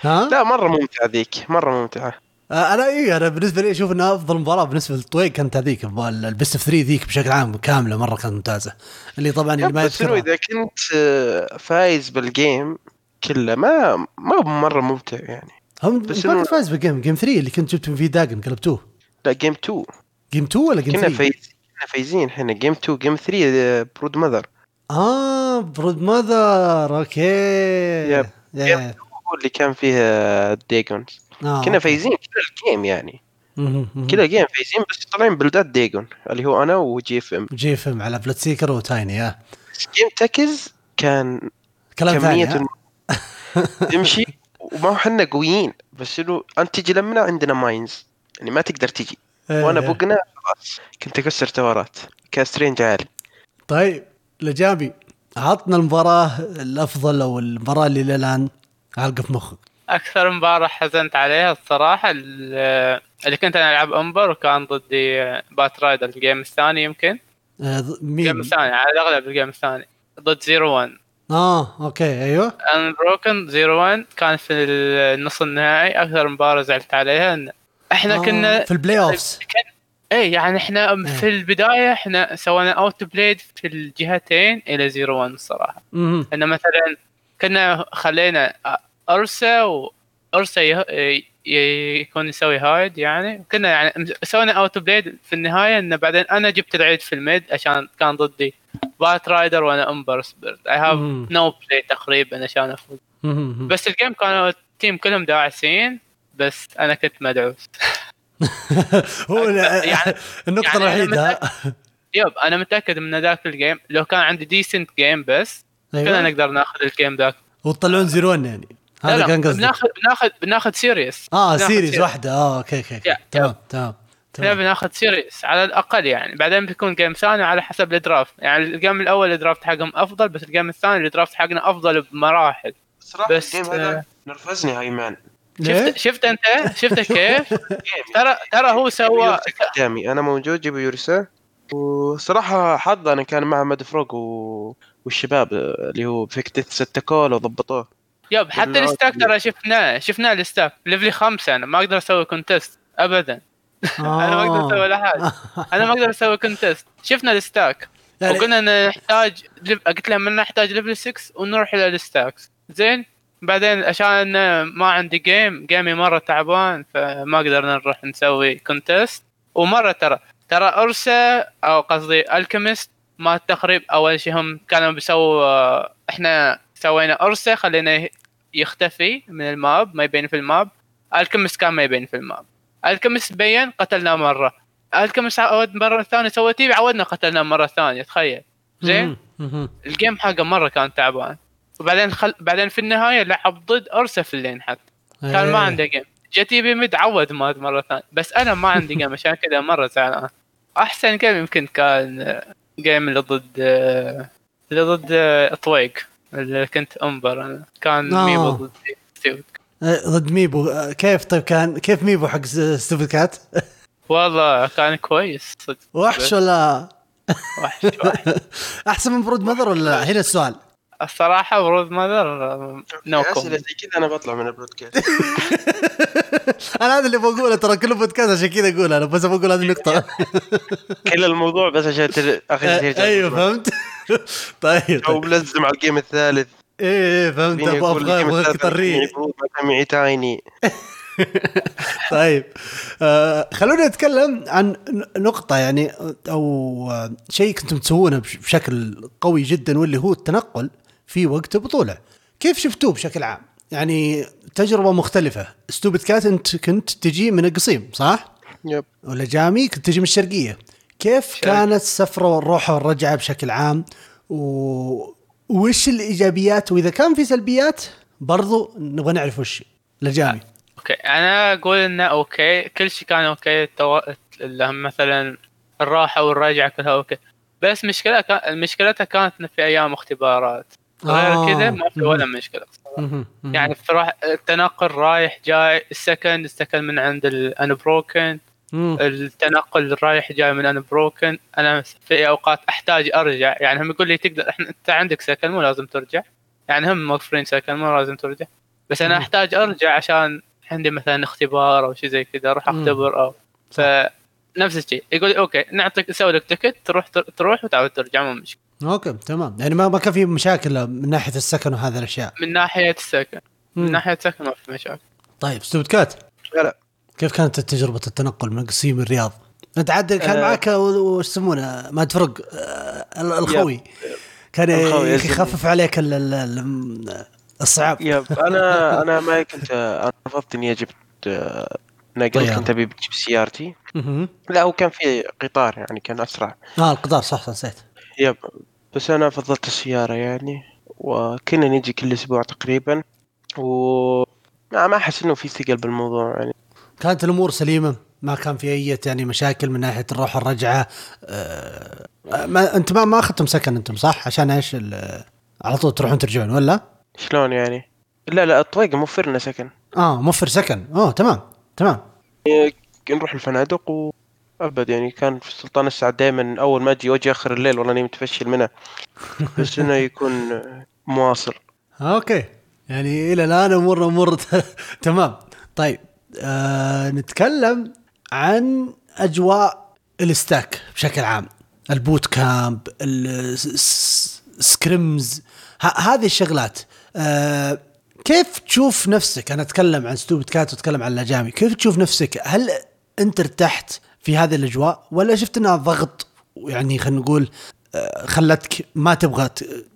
ها؟ لا مرة ممتعة ذيك مرة ممتعة. آه، أنا اي أنا بالنسبة لي أشوف انها أفضل مباراة بالنسبة للطويق كانت هذيك ال best of 3 ذيك بشكل عام كاملة مرة كانت ممتازة. اللي طبعا اللي ما يذكرها. إذا كنت آه، فايز بال game كله ما ما هو مرة ممتع يعني. هم بس ما كنت فايز ب game game 3 اللي كنت جبت فيه Dagon قلبتوه. لا game 2 game 2 ولا game كنا 3 فايزين كنا فايزين إحنا. game 2 game 3 Broodmother آه Broodmother okay yep. yeah. اللي كان فيه Dagons آه. كنا فايزين كل ال game يعني. كل ال game فايزين بس طالعين بلدات Dagon اللي هو أنا و GFM جي فيلم على بلاد سيكر وتايني بس جيم تكز كان كلام ثاني؟ الم- تمشي وما هو حنا قويين بس إنه أنت تجي لمنا عندنا ماينز يعني ما تقدر تجي إيه، وأنا إيه. بقنا خلاص كنت أكسر تورات كاسترينج عالي طيب لجابي عطنا المباراة الأفضل أو المباراة اللي للآن عالقة في مخك. أكثر مباراة حزنت عليها الصراحة ال- اللي كنت أنا ألعب Ember وكان ضدي Batrider ال game الثاني يمكن. آه، ض- ال game مين؟ الثاني على الأغلب ال game الثاني. ضد Zero 1 آه okay أيوه. Unbroken Zero 1 كان في النص النهائي. أكثر مباراة زعلت عليها إن إحنا آه، كنا في ال playoffs إيه يعني إحنا إيه. في البداية إحنا سوينا outplayed في الجهتين إلى Zero 1 الصراحة. إنه مثلا كنا خلينا Ursa و Ursa يكون يسوي hide يعني. كنا يعني سوينا outplayed في النهاية إنه بعدين أنا جبت العيد في ال mid عشان كان ضدي. Batrider وأنا Ember Spirit I have. no play تقريبا عشان أفوز. بس ال game كانوا ال team كلهم داعسين بس أنا كنت مدعوس. هو يعني- النقطة يعني أنا الوحيدة. yep أنا متأكد من ذاك ال game لو كان عندي decent game بس كنا أيوه نقدر ناخذ ال game ذاك. وتطلعون Zero One يعني. هذا كان قصدي بناخذ بناخذ بناخذ series آه بناخذ series واحدة. آه okay okay تمام تمام تمام. بناخذ series على الأقل يعني. بعدين بيكون game ثاني على حسب ال draft يعني ال game الأول ال draft حقهم أفضل بس ال game الثاني ال draft حقنا أفضل بمراحل. صراحة بس، ال game آه، هذا نرفزني hey man؟ شفت شفت أنت؟ شفت كيف؟ ترى ترى هو سوى قدامي. أنا موجود جيبوا Ursa وصراحة حظ أنا كان مع مدفروق و... والشباب اللي هو فيكتت ستة كول وضبطوه يب حتى. الستاك ترى شفناه شفناه الستاك ليفلي خمسة أنا ما أقدر أسوي كونتست ابدا. أنا ما أقدر أسوي ولا حاجة أنا ما أقدر أسوي كونتست شفنا الستاك. وقلنا ان نحتاج قلت لهم ان نحتاج ليفل 6 ونروح إلى الستاكس. زين؟ بعدين عشان ما عندي جيم جيمي مرة تعبان فما قدرنا نروح نسوي كونتست ومرة ترى ترى Ursa أو قصدي Alchemist ما التخريب أول شيء هم كانوا بيسووا إحنا سوينا Ursa خلينا يختفي من ال map ما يبين في ال map. Alchemist كان ما يبين في ال map. Alchemist بين قتلناه مرة. Alchemist عود مرة ثانية سوى TP عودنا قتلناه مرة ثانية تخيل. زين. ال game حقه مرة كان تعبان. وبعدين خل... بعدين في النهاية لعب ضد Ursa في ال lane حتى كان ما إيه. عنده جيم جتي بي ميد عود مات مرة ثانية. بس أنا ما عندي جيم عشان كذا مرة زعلان. أحسن جيم يمكن كان آه، جيم اللي ضد اللي ضد طويق اللي كنت امبر أنا. كان آه. ميبو ضد ستيف آه، ضد ميبو. آه، كيف؟ طيب كان كيف ميبو حق ستوفي كات والله كان كويس. صدق. وحش ولا؟ وحش وحش. أحسن من برود مذر ولا؟ لا؟ هنا السؤال. الصراحة Broodmother نو أسئلة زي كذا أنا بطلع من البودكاست. أنا هذا اللي بقوله ترى كله بودكاست عشان كذا أقول أنا بس بقول هذه النقطة. كل الموضوع بس عشان. أخي أيوه فهمت. طيب. أو. ملزم على ال game الثالث. إيه إيه فهمت. أبغى الثالث تطريه معي Tiny. طيب. آه خلونا نتكلم عن نقطة يعني أو شيء كنتم تسوونه بش- بشكل قوي جدا واللي هو التنقل. في وقت البطولة كيف شفتوه بشكل عام؟ يعني تجربة مختلفة. Stupid Cat أنت كنت تجي من القصيم صح؟ yep. ولا جامي كنت تجي من الشرقية. كيف شرق. كانت السفرة والروحة والرجعة بشكل عام؟ و... وش الإيجابيات؟ وإذا كان في سلبيات برضو نبغى نعرف وش لجامي. okay. أنا أقول إنه okay. كل شيء كان okay. التو... مثلا الراحة والرجعة كلها okay. بس مشكلة كان... مشكلتها كانت في أيام اختبارات. غير آه. كذا ما في ولا مشكلة. يعني تروح التنقل رايح جاي السكن السكن من عند ال Unbroken. التنقل رايح جاي من Unbroken أنا في أوقات أحتاج أرجع. يعني هم يقول لي تقدر إحنا أنت عندك سكن مو لازم ترجع. يعني هم موفرين سكن مو لازم ترجع. بس أنا. أحتاج أرجع عشان عندي مثلا اختبار أو شيء زي كذا أروح. أختبر أو ف نفس الشيء. يقول okay نعطيك نسوي لك ticket تروح تروح وتعود ترجع مو مشكلة. okay تمام يعني ما ما كان في مشاكل من ناحية السكن وهذه الأشياء من ناحية السكن من مم. ناحية السكن ما في مشاكل طيب Stupid Cat لا. كيف كانت تجربة التنقل من قصيم الرياض؟ انت عاد كان آه. معك وش يسمونه ماد فرق آه، ال- الخوي كان. يخفف عليك ال- ال- ال- الصعاب يب أنا أنا ما كنت أنا رفضت إني جبت آه، نقل طيارة. كنت أبي بجيب سيارتي. لا هو كان في قطار يعني كان أسرع آه القطار صح صح نسيت يب بس أنا فضلت السيارة يعني وكنا نجي كل أسبوع تقريبا و ما ما أحس إنه في ثقل بالموضوع يعني. كانت الأمور سليمة؟ ما كان في أي يعني مشاكل من ناحية الروح الرجعة؟ آه ما أنت ما ما أخذتم سكن أنتم صح؟ عشان إيش ال- على طول تروحون ترجعون ولا؟ شلون يعني؟ لا لا الطريق موفر لنا سكن. آه موفر سكن. اوه تمام تمام. نروح الفنادق و أبد يعني كان في سلطان السعد دائما أول ما أجي واجي آخر الليل والله أني متفشل منها بس إنه يكون مواصل. okay. يعني إلى الآن أمورنا أمور تمام. طيب آه نتكلم عن أجواء ال stack بشكل عام. ال boot camp ال scrims هذه الشغلات. آه كيف تشوف نفسك؟ أنا أتكلم عن Stupid Cat وأتكلم عن لجامي كيف تشوف نفسك؟ هل أنت ارتحت؟ في هذه الأجواء ولا شفت إنها ضغط؟ يعني خلينا نقول آه، خلتك ما تبغى ت-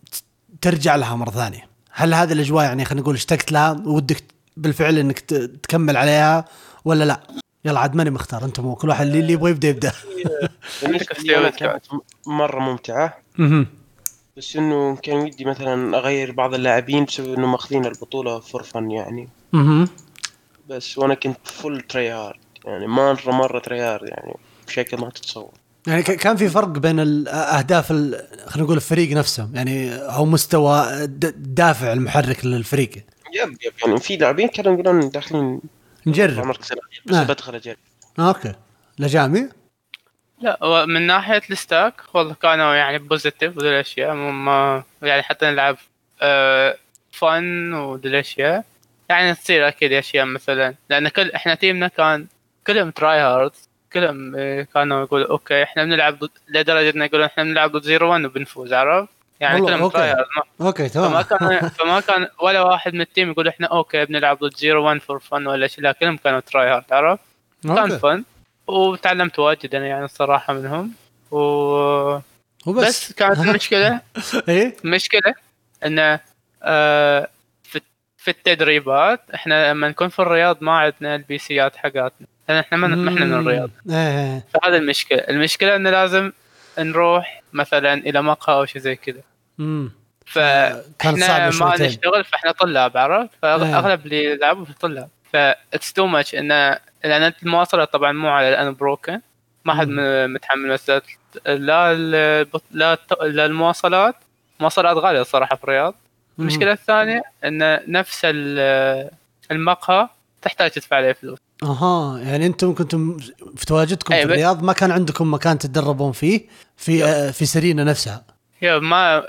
ترجع لها مرة ثانية. هل هذه الأجواء يعني خلينا نقول اشتقت لها؟ ودك بالفعل إنك تكمل عليها ولا لا؟ يلا عاد ماني مختار أنتم كل واحد اللي اللي يبغى يبدأ يبدأ. بالنسبة لي أنا كانت مرة ممتعة. بس إنه كان ودي مثلا أغير بعض اللاعبين بسبب إنه ماخذين البطولة for fun يعني. بس وأنا كنت full tryhard يعني مره مرة tryhard يعني بشكل ما تتصور. يعني ك- كان في فرق بين الاهداف ال- خلينا نقول الفريق نفسه يعني أو مستوى د- الدافع المحرك للفريق. yep yep يعني في لاعبين كانوا يقولون داخلين نجرب. مركز بس آه. بدخل أجرب. okay. لجامي لا من ناحية ال stack والله كانوا يعني positive وذي الأشياء ما يعني حتى نلعب آه fun وذي الأشياء. يعني تصير أكيد أشياء مثلا لأن كل إحنا team نا كان كلهم tryhard كلهم آه، كانوا يقولوا okay إحنا بنلعب ضد لدرجة إنه يقولون إحنا بنلعب ضد Zero 1 وبنفوز عرفت؟ يعني كلهم. تراي هارد أوكي فما تمام كان فما كان ولا واحد من ال team يقول إحنا okay بنلعب ضد Zero 1 for fun ولا شيء لا كلهم كانوا tryhard عرفت؟ كان okay. fun وتعلمت واجد أنا يعني الصراحة منهم. و وبس. بس كانت المشكلة إيه؟ المشكلة انه آه في التدريبات إحنا لما نكون في الرياض ما عندنا ال PC ات حقاتنا. لأن إحنا ما إحنا من الرياض. إيه فهذا المشكلة. المشكلة إنه لازم نروح مثلا إلى مقهى أو شيء زي كذا. امم فاحنا صعبة ما. نشتغل فإحنا طلاب عرفت. فاغلب اللي يلعبوا في طلاب ف it's too much انه لأن المواصله طبعا مو على ال Unbroken ما حد متحمل مسألة لا البط- لا لا المواصلات. مواصلات غالية الصراحة في الرياض. المشكلة الثانية إن نفس ال- المقهى تحتاج تدفع عليه فلوس. أها يعني أنتم كنتم في تواجدكم في بس- الرياض ما كان عندكم مكان تتدربون فيه في آه، في سرينا نفسها. هي ما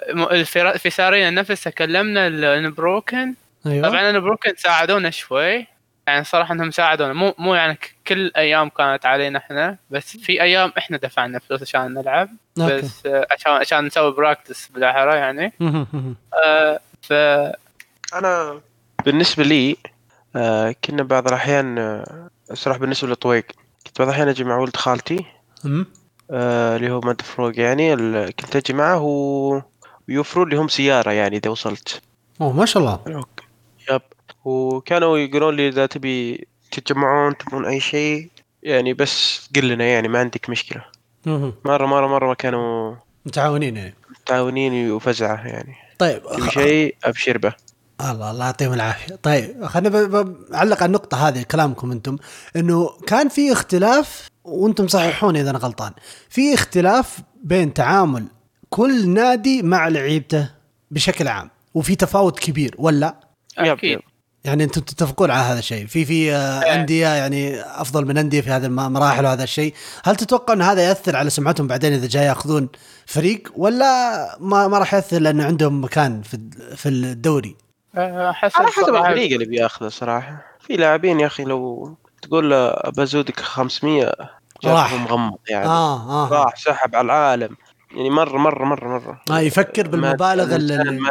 في سارينا نفسها كلمنا ال Broken أيوه. طبعا ال Broken ساعدونا شوي. يعني صراحة إنهم ساعدونا. مو مو يعني كل أيام كانت علينا إحنا بس في أيام إحنا دفعنا فلوس عشان نلعب okay. بس عشان عشان نسوي practice بالاحرى يعني. آه ف أنا بالنسبة لي آه كنا بعض الأحيان آه الصراحه بالنسبة لطويق. كنت بعض الأحيان أجي مع ولد خالتي. مم. آه اللي هو مد فروق يعني ال- كنت أجي معه و... ويوفروا لي هم سيارة يعني إذا وصلت. أوه ما شاء الله. أوكي. يب. وكانوا يقولون لي إذا تبي تتجمعون تبون أي شيء يعني بس قل لنا يعني ما عندك مشكلة. مهم. مرة مرة مرة كانوا متعاونين يعني. متعاونين وفزعة يعني. طيب تبي شيء أبشر به. الله الله يعطيهم العافية. طيب خلينا ب- بعلق على النقطة هذه كلامكم أنتم إنه كان في اختلاف وأنتم صححوني إذا أنا غلطان في اختلاف بين تعامل كل نادي مع لعيبته بشكل عام وفي تفاوت كبير ولا؟ أكيد. يعني أنتم تتفقون على هذا الشيء؟ في في آه،. أندية يعني أفضل من أندية في هذه المراحل وهذا الشيء. هل تتوقع إن هذا يأثر على سمعتهم بعدين إذا جاي يأخذون فريق ولا ما ما راح يأثر لأنه عندهم مكان في في الدوري؟ حسب على حسب. الفريق اللي بياخذه صراحة. في لاعبين يا أخي لو تقول له بزودك 500 راح. مغمض يعني. آه آه. راح سحب على العالم. يعني مرة مرة مرة مرة. آه يفكر بالمبالغ مادي اللي مادي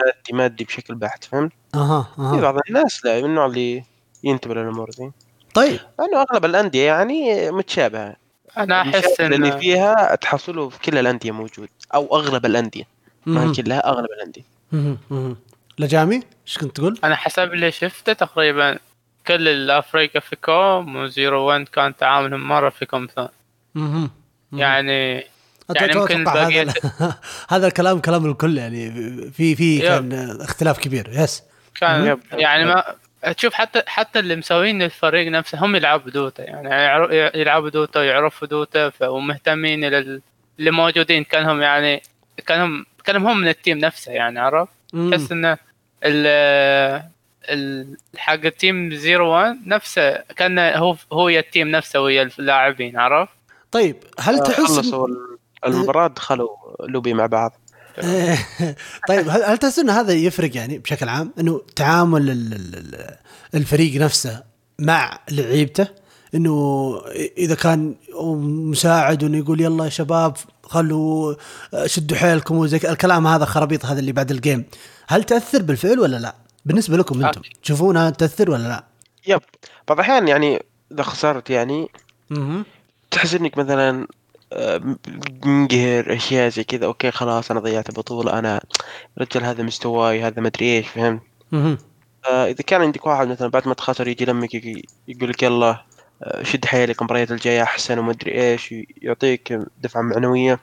مادي مادي بشكل بحت فهمت؟ أها في أها بعض الناس لا من النوع اللي ينتبه للأمور دي. طيب. لأنه أغلب الأندية يعني متشابهة. أنا أحس المشاكل اللي ان فيها تحصله في كل الأندية موجود أو أغلب الأندية. ما. كلها أغلب الأندية. لجامي إيش كنت تقول؟ أنا حسب اللي شفته تقريبا كل الأفرقة في كوم و Zero 1 كان تعاملهم مرة في كوم ثاني. يعني يعني ممكن هذا هذا الكلام كلام الكل يعني في في. كان اختلاف كبير yes كان yep. يعني ما تشوف حتى حتى اللي مسوين الفريق نفسه هم يلعبوا Dota يعني يلعبوا Dota ويعرفوا Dota ومهتمين لل- اللي موجودين كانهم يعني كانهم كانهم هم من ال team نفسه يعني عرف مم. تحس إنه حق ال team 01 نفسه كان هو هو يا ال team نفسه ويا اللاعبين عرف طيب هل تحس إن- خلصوا المباراة دخلوا لوبي مع بعض. طيب هل هل تحس إن هذا يفرق يعني بشكل عام؟ إنه تعامل ال- ال- ال- الفريق نفسه مع لعيبته؟ إنه إذا كان مساعد وانه يقول يلا يا شباب خلوا شدوا حيلكم وزي الكلام هذا خرابيط هذا اللي بعد ال game هل تأثر بالفعل ولا لا؟ بالنسبة لكم أنتم أكيد. تشوفونها تأثر ولا لا؟ yep بعض الأحيان يعني إذا خسرت يعني أها تحس إنك مثلا آه، منقهر أشياء زي كذا okay خلاص أنا ضيعت البطولة أنا رجل هذا مستواي هذا مدري إيش فهمت أها آه، إذا كان عندك واحد مثلا بعد ما تخسر يجي لمك يقول لك يلا آه، شد حيلك المباريات الجاية أحسن ومدري إيش يعطيك دفعة معنوية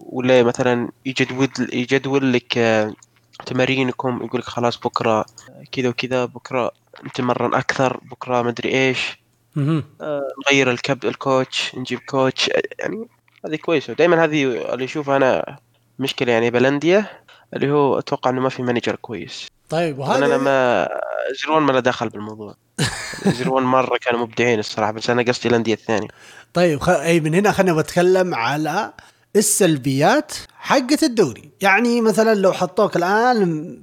ولا مثلا يجدول يجدول لك آه، تمارينكم يقول لك خلاص بكرة كذا وكذا بكرة نتمرن أكثر بكرة مدري إيش. أها آه، نغير الكب الكوتش نجيب كوتش. آه، يعني هذه كويسة. دائما هذه اللي اشوفها أنا مشكلة يعني بالانديه اللي هو أتوقع إنه ما في manager كويس. طيب طبعاً أنا وهذا ما Zero One ما له دخل بالموضوع. Zero One مرة كانوا مبدعين الصراحة بس أنا قصدي الأندية الثانية. طيب خ... أي من هنا خلينا بتكلم على السلبيات حقة الدوري. يعني مثلا لو حطوك الآن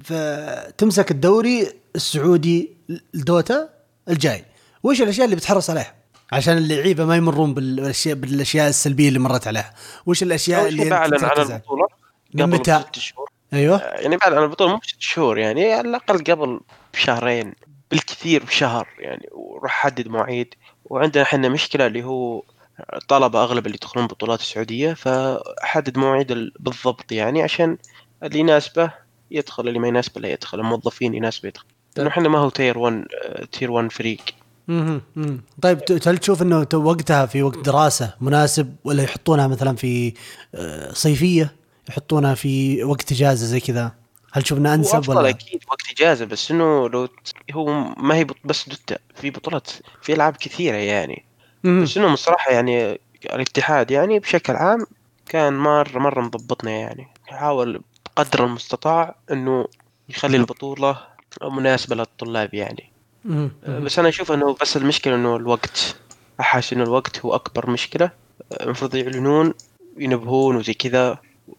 تمسك الدوري السعودي ال Dota الجاي وش الأشياء اللي بتحرص عليها؟ عشان اللعيبة ما يمرون بالاشياء بالأشياء السلبية اللي مرت عليها. وش الأشياء اللي بعلن عليها؟ البطولة. قبل متى؟ ست شهور. أيوه. يعني بعلن عن البطولة مو بست شهور يعني على الأقل قبل بشهرين بالكثير بشهر يعني وراح حدد مواعيد. وعندنا إحنا مشكلة اللي هو الطلبه أغلب اللي يدخلون بطولات السعودية فحدد مواعيد ال- بالضبط يعني عشان اللي يناسبه يدخل اللي ما يناسبه لا يدخل الموظفين يناسبه يدخل. لأنه إحنا ما هو تير 1 تير 1 فريق. طيب هل تشوف إنه وقتها في وقت دراسة مناسب ولا يحطونها مثلا في آه، صيفية يحطونها في وقت إجازة زي كذا؟ هل تشوف إنه أنسب ولا؟ أكيد وقت إجازة بس إنه لو هو ما هي بس دوتا في بطولات في ألعاب كثيرة يعني. بس انهم الصراحه يعني الاتحاد يعني بشكل عام كان مره مرة مضبطنا يعني. يحاول بقدر المستطاع إنه يخلي البطولة مناسبة للطلاب يعني. بس أنا أشوف إنه بس المشكلة إنه الوقت أحس إنه الوقت هو أكبر مشكلة. المفروض يعلنون ينبهون وزي كذا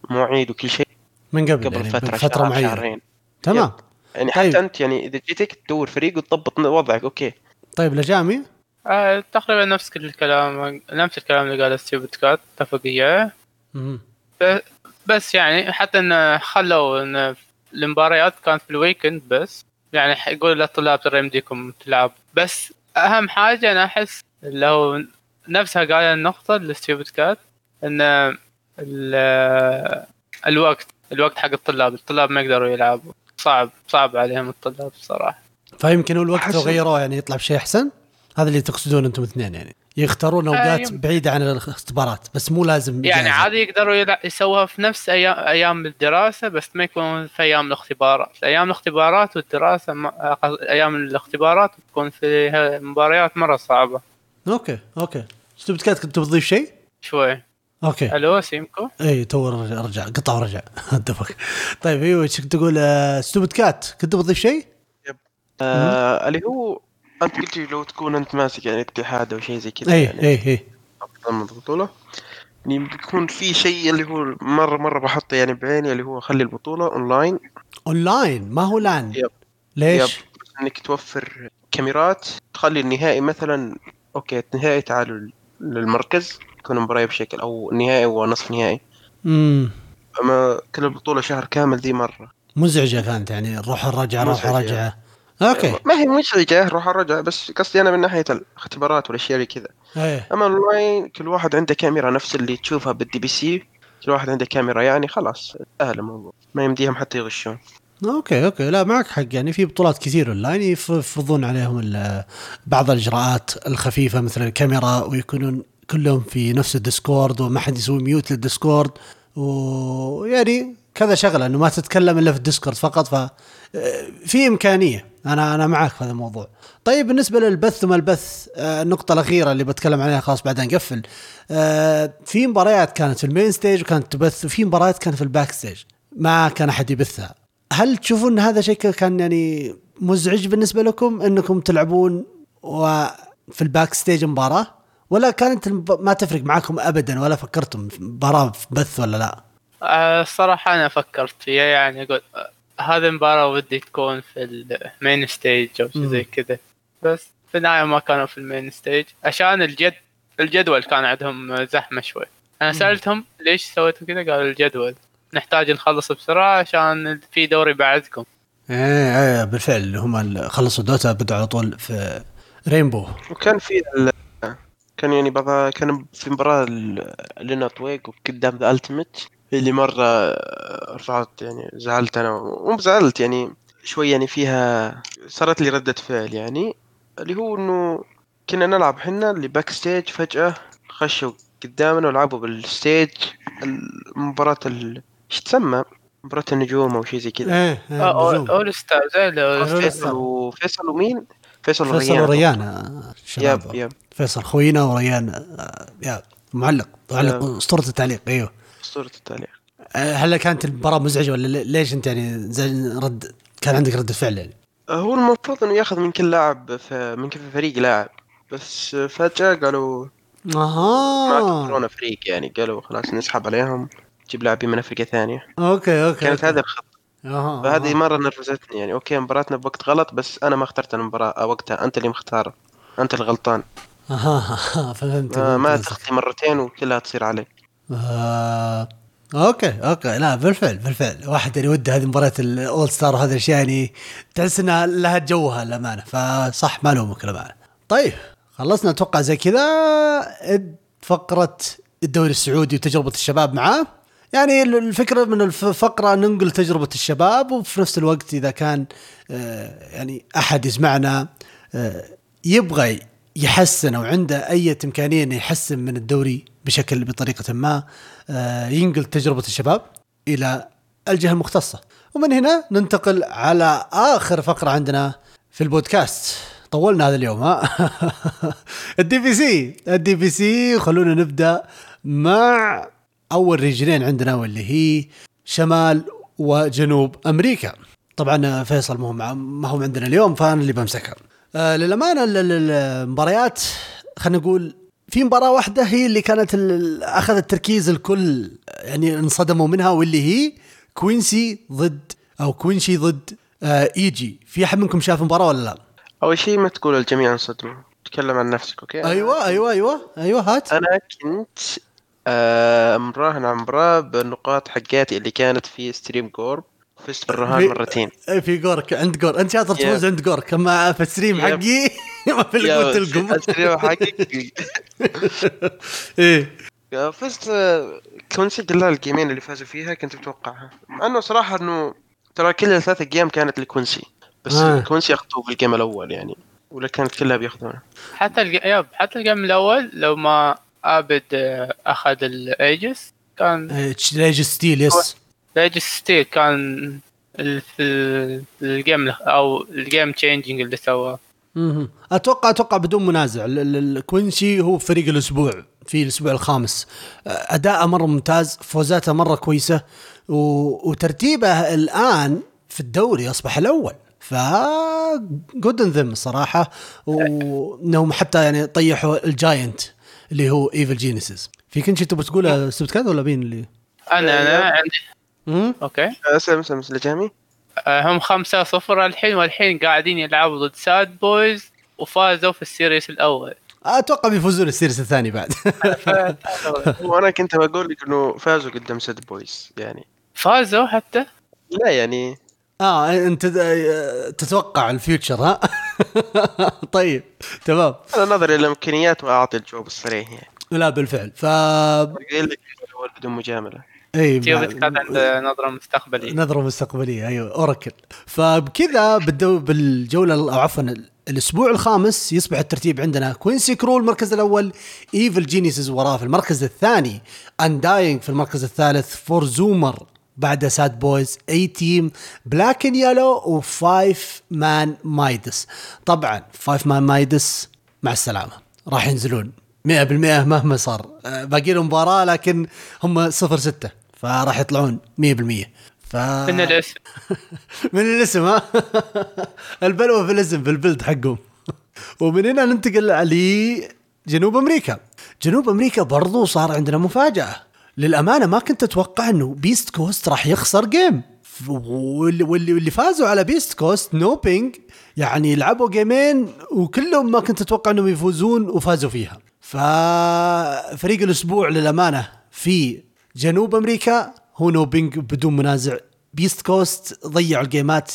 مواعيد وكل شيء. من قبل قبل يعني فترة فترة شهر معينة. شهرين. تمام. يعني طيب. حتى أنت يعني إذا جيتك تدور فريق وتضبط وضعك okay. طيب لجامي؟ آه تقريبا نفس كل الكلام نفس الكلام اللي قاله Stupid Cat اتفق إياه. بس يعني حتى إن خلوا إن المباريات كانت في ال weekend بس يعني يقول للطلاب ترى يمديكم تلعب. بس أهم حاجة أنا أحس اللي هو نفسها قال النقطة ال Stupid Cat إن ال- الوقت الوقت حق الطلاب الطلاب ما يقدروا يلعبوا. صعب صعب عليهم الطلاب الصراحه فيمكن الوقت لو غيروه يعني يطلع بشيء أحسن؟ هذا اللي تقصدون أنتم اثنين يعني. يختارون أوقات يمكن. بعيدة عن الاختبارات بس مو لازم يعني. عادي يقدروا يسووها في نفس أيام أيام الدراسة بس ما يكون في أيام الاختبارات. أيام الاختبارات والدراسة ما... أيام الاختبارات تكون فيها مباريات مرة صعبة. okay okay. Stupid Cat كنت بتضيف شيء؟ شوي. okay. ألو سامعكم؟ إي توه رجع قطع ورجع. دفك طيب أيوه إيش كنت تقول؟ آه، Stupid Cat كنت بتضيف شيء؟ آه اللي هو انت قلت لي لو تكون أنت ماسك يعني اتحاد أو شيء زي كذا اي يعني. اي اي ضمن البطولة. يعني بيكون في شيء اللي هو مرة مرة بحطه يعني بعيني اللي هو خلي البطولة online online ما هو لأن yep. ليش؟ yep. إنك توفر كاميرات تخلي النهائي مثلا okay النهائي تعالوا للمركز تكون مباراة بشكل أو نهائي ونصف نهائي. امم أما كل البطولة شهر كامل دي مرة. مزعجة كانت يعني روح الرجعة روح مزعجة. okay. ما هي مزعجة روح الرجع بس قصدي أنا من ناحية الاختبارات والأشياء اللي كذا. إيه. أما أونلاين كل واحد عنده كاميرا نفس اللي تشوفها بال DPC كل واحد عنده كاميرا يعني خلاص سهل الموضوع. ما يمديهم حتى يغشون. okay okay. لا معك حق. يعني في بطولات كثير أونلاين يفرضون عليهم بعض الإجراءات الخفيفة مثل الكاميرا ويكونون كلهم في نفس ال Discord وما حد يسوي mute لل Discord. ويعني كذا شغلة إنه ما تتكلم إلا في ال Discord فقط ف في إمكانية. أنا أنا معك في هذا الموضوع. طيب بالنسبة للبث وما البث آه، النقطة الأخيرة اللي بتكلم عليها خلاص بعدين نقفل. آه، في مباريات كانت في ال main stage وكانت تبث وفي مباريات كانت في ال backstage ما كان أحد يبثها. هل تشوفون هذا شيء كان يعني مزعج بالنسبة لكم إنكم تلعبون وفي ال backstage مباراة ولا كانت ما تفرق معكم ابدا ولا فكرتم مباراة في بث ولا لا؟ آه، الصراحة أنا فكرت فيها يعني قلت آه، هذه المباراة ودي تكون في ال main stage أو شيء. زي كذا. بس في النهاية ما كانوا في ال main stage عشان الجد الجدول كان عندهم زحمة شوي. أنا مم. سألتهم ليش سويتوا كذا؟ قالوا الجدول. نحتاج نخلص بسرعة عشان في دوري بعدكم. إيه إيه بالفعل. هم خلصوا Dota بدوا على طول في Rainbow وكان في ال... كان يعني بعض كان في مباراة ل- لينارد ويك قدام The Ultimate اللي مرة رفعت يعني زعلت أنا مو زعلت يعني شوي يعني فيها صارت لي ردة فعل يعني اللي هو إنه كنا نلعب حنا اللي backstage فجأة خشوا قدامنا ولعبوا بال stage المباراة ال... إيش تسمى؟ مباراة النجوم أو شيء زي كذا إيه, إيه آه،. all- all star أول فيصل. وفيصل ومين؟ فيصل فيصل وريان وريان آه، شباب yep yep فيصل خوينا وريان آه، يا معلق معلق. أسطورة التعليق أيوه اسطورة التعليق. آه، هل كانت المباراة مزعجة ولا لي- ليش انت يعني رد كان عندك رده فعل يعني؟ هو المفروض إنه ياخذ من كل لاعب في من كل فريق لاعب. بس فجأة قالوا ما أها اعتبرونا فريق يعني. قالوا خلاص نسحب عليهم نجيب لاعبين من فرق ثانية. okay okay كانت okay. هذه الخطة أها فهذه. مرة نرفزتني يعني. okay مباراتنا بوقت غلط بس أنا ما اخترت المباراة وقتها. أنت اللي مختار. أنت الغلطان. أها فهمت ما, ما. تخطي مرتين وكلها تصير عليك آه، okay okay. لا بالفعل بالفعل. واحد يعني وده هذه مباراة ال all star وهذا الاشياء يعني تحس إنها لها جوها للأمانة. فصح ما لومك للأمانة. طيب خلصنا. أتوقع زي كذا. فقرة الدوري السعودي وتجربة الشباب معاه. يعني ال- الفكرة من الفقره ننقل تجربة الشباب وفي نفس الوقت إذا كان آه، يعني أحد يسمعنا آه، يبغى يحسن أو عنده أي إمكانية إنه يحسن من الدوري بشكل بطريقة ما آه، ينقل تجربة الشباب إلى الجهة المختصة. ومن هنا ننتقل على آخر فقرة عندنا في البودكاست. طولنا هذا اليوم ها؟ ال DPC ال DPC. خلونا نبدأ مع أول ريجنين عندنا واللي هي شمال وجنوب أمريكا. طبعا فيصل ما هو ما هو عندنا اليوم فأنا اللي بمسكها. آه للأمانة ال- ال- المباريات خلينا نقول في مباراة واحدة هي اللي كانت أخذت تركيز الكل يعني انصدموا منها واللي هي Quincy ضد أو Quincy ضد آه EG. في أحد منكم شاف المباراة ولا لا؟ أول شيء ما تقول الجميع انصدموا تكلم عن نفسك okay؟ أيوة أيوة أيوة أيوة هات. أنا كنت آه، مراهن على المباراة بالنقاط حقاتي اللي كانت في stream Gorgc فزت بالرهان مرتين. في Gorgc عند جور أنت شاطر تفوز عند Gorgc أما في ال stream. حقي. ما في حقك إيه. آه، فزت Quincy كلها الجيمين اللي فازوا فيها كنت متوقعها. مع انه صراحة إنه ترى كل الثلاث game كانت ل Quincy. بس آه. Quincy اخذوه في ال game الأول يعني. ولا كانت كلها بياخذونها حتى الج... yep حتى ال game الأول لو ما آبد آه، أخذ ال aegis كان aegis steal yes ال aegis steal كان في ال- ال game أو ال game changing اللي سواه. أتوقع أتوقع بدون منازع. ال Quincy هو فريق الأسبوع في الأسبوع الخامس. أداءه مرة ممتاز فوزاته مرة كويسة و... وترتيبه الآن في الدوري أصبح الأول. ف جود ذم صراحة. وإنهم حتى يعني طيحوا ال giant اللي هو Evil Geniuses في كنت تبغى تقولها سبت ولا مين اللي أنا أنا عندي okay. اسلم اسلم لجامي هم خمسة صفر الحين والحين قاعدين يلعبوا ضد Sadboys وفازوا في ال series الأول. أتوقع بيفوزون ال series الثاني بعد. وأنا كنت بقول لك إنه فازوا قدام Sadboys يعني. فازوا حتى؟ لا يعني. آه أنت تتوقع ال future ها؟ طيب تمام. أنا نظري للإمكانيات واعطي الجواب الصريح يعني. لا بالفعل. ف قايل لك بدون مجاملة. اي عنده نظرة مستقبلية. نظرة مستقبلية أيوه oracle. فبكذا بالدو بالجولة أو عفوا الأسبوع الخامس يصبح الترتيب عندنا Quincy Crew المركز الأول Evil Geniuses وراه في المركز الثاني Undying في المركز الثالث 4 Zoomers بعد Sadboys A-Team Black N Yellow و 5ManMidas طبعا 5ManMidas مع السلامة. راح ينزلون 100% مهما صار. آه، باقي لهم مباراة لكن هم صفر ستة. فراح يطلعون 100% ف... من الاسم. من الاسم ها؟ البلوه في الاسم في البلد حقهم. ومن هنا ننتقل لجنوب أمريكا. جنوب أمريكا برضو صار عندنا مفاجأة. للأمانة ما كنت أتوقع إنه beastcoast راح يخسر game واللي واللي, واللي فازوا على beastcoast NoPing يعني لعبوا جيمين وكلهم ما كنت أتوقع إنهم يفوزون وفازوا فيها. ففريق الأسبوع للأمانة في جنوب أمريكا هو NoPing بدون منازع. beastcoast ضيعوا الجيمات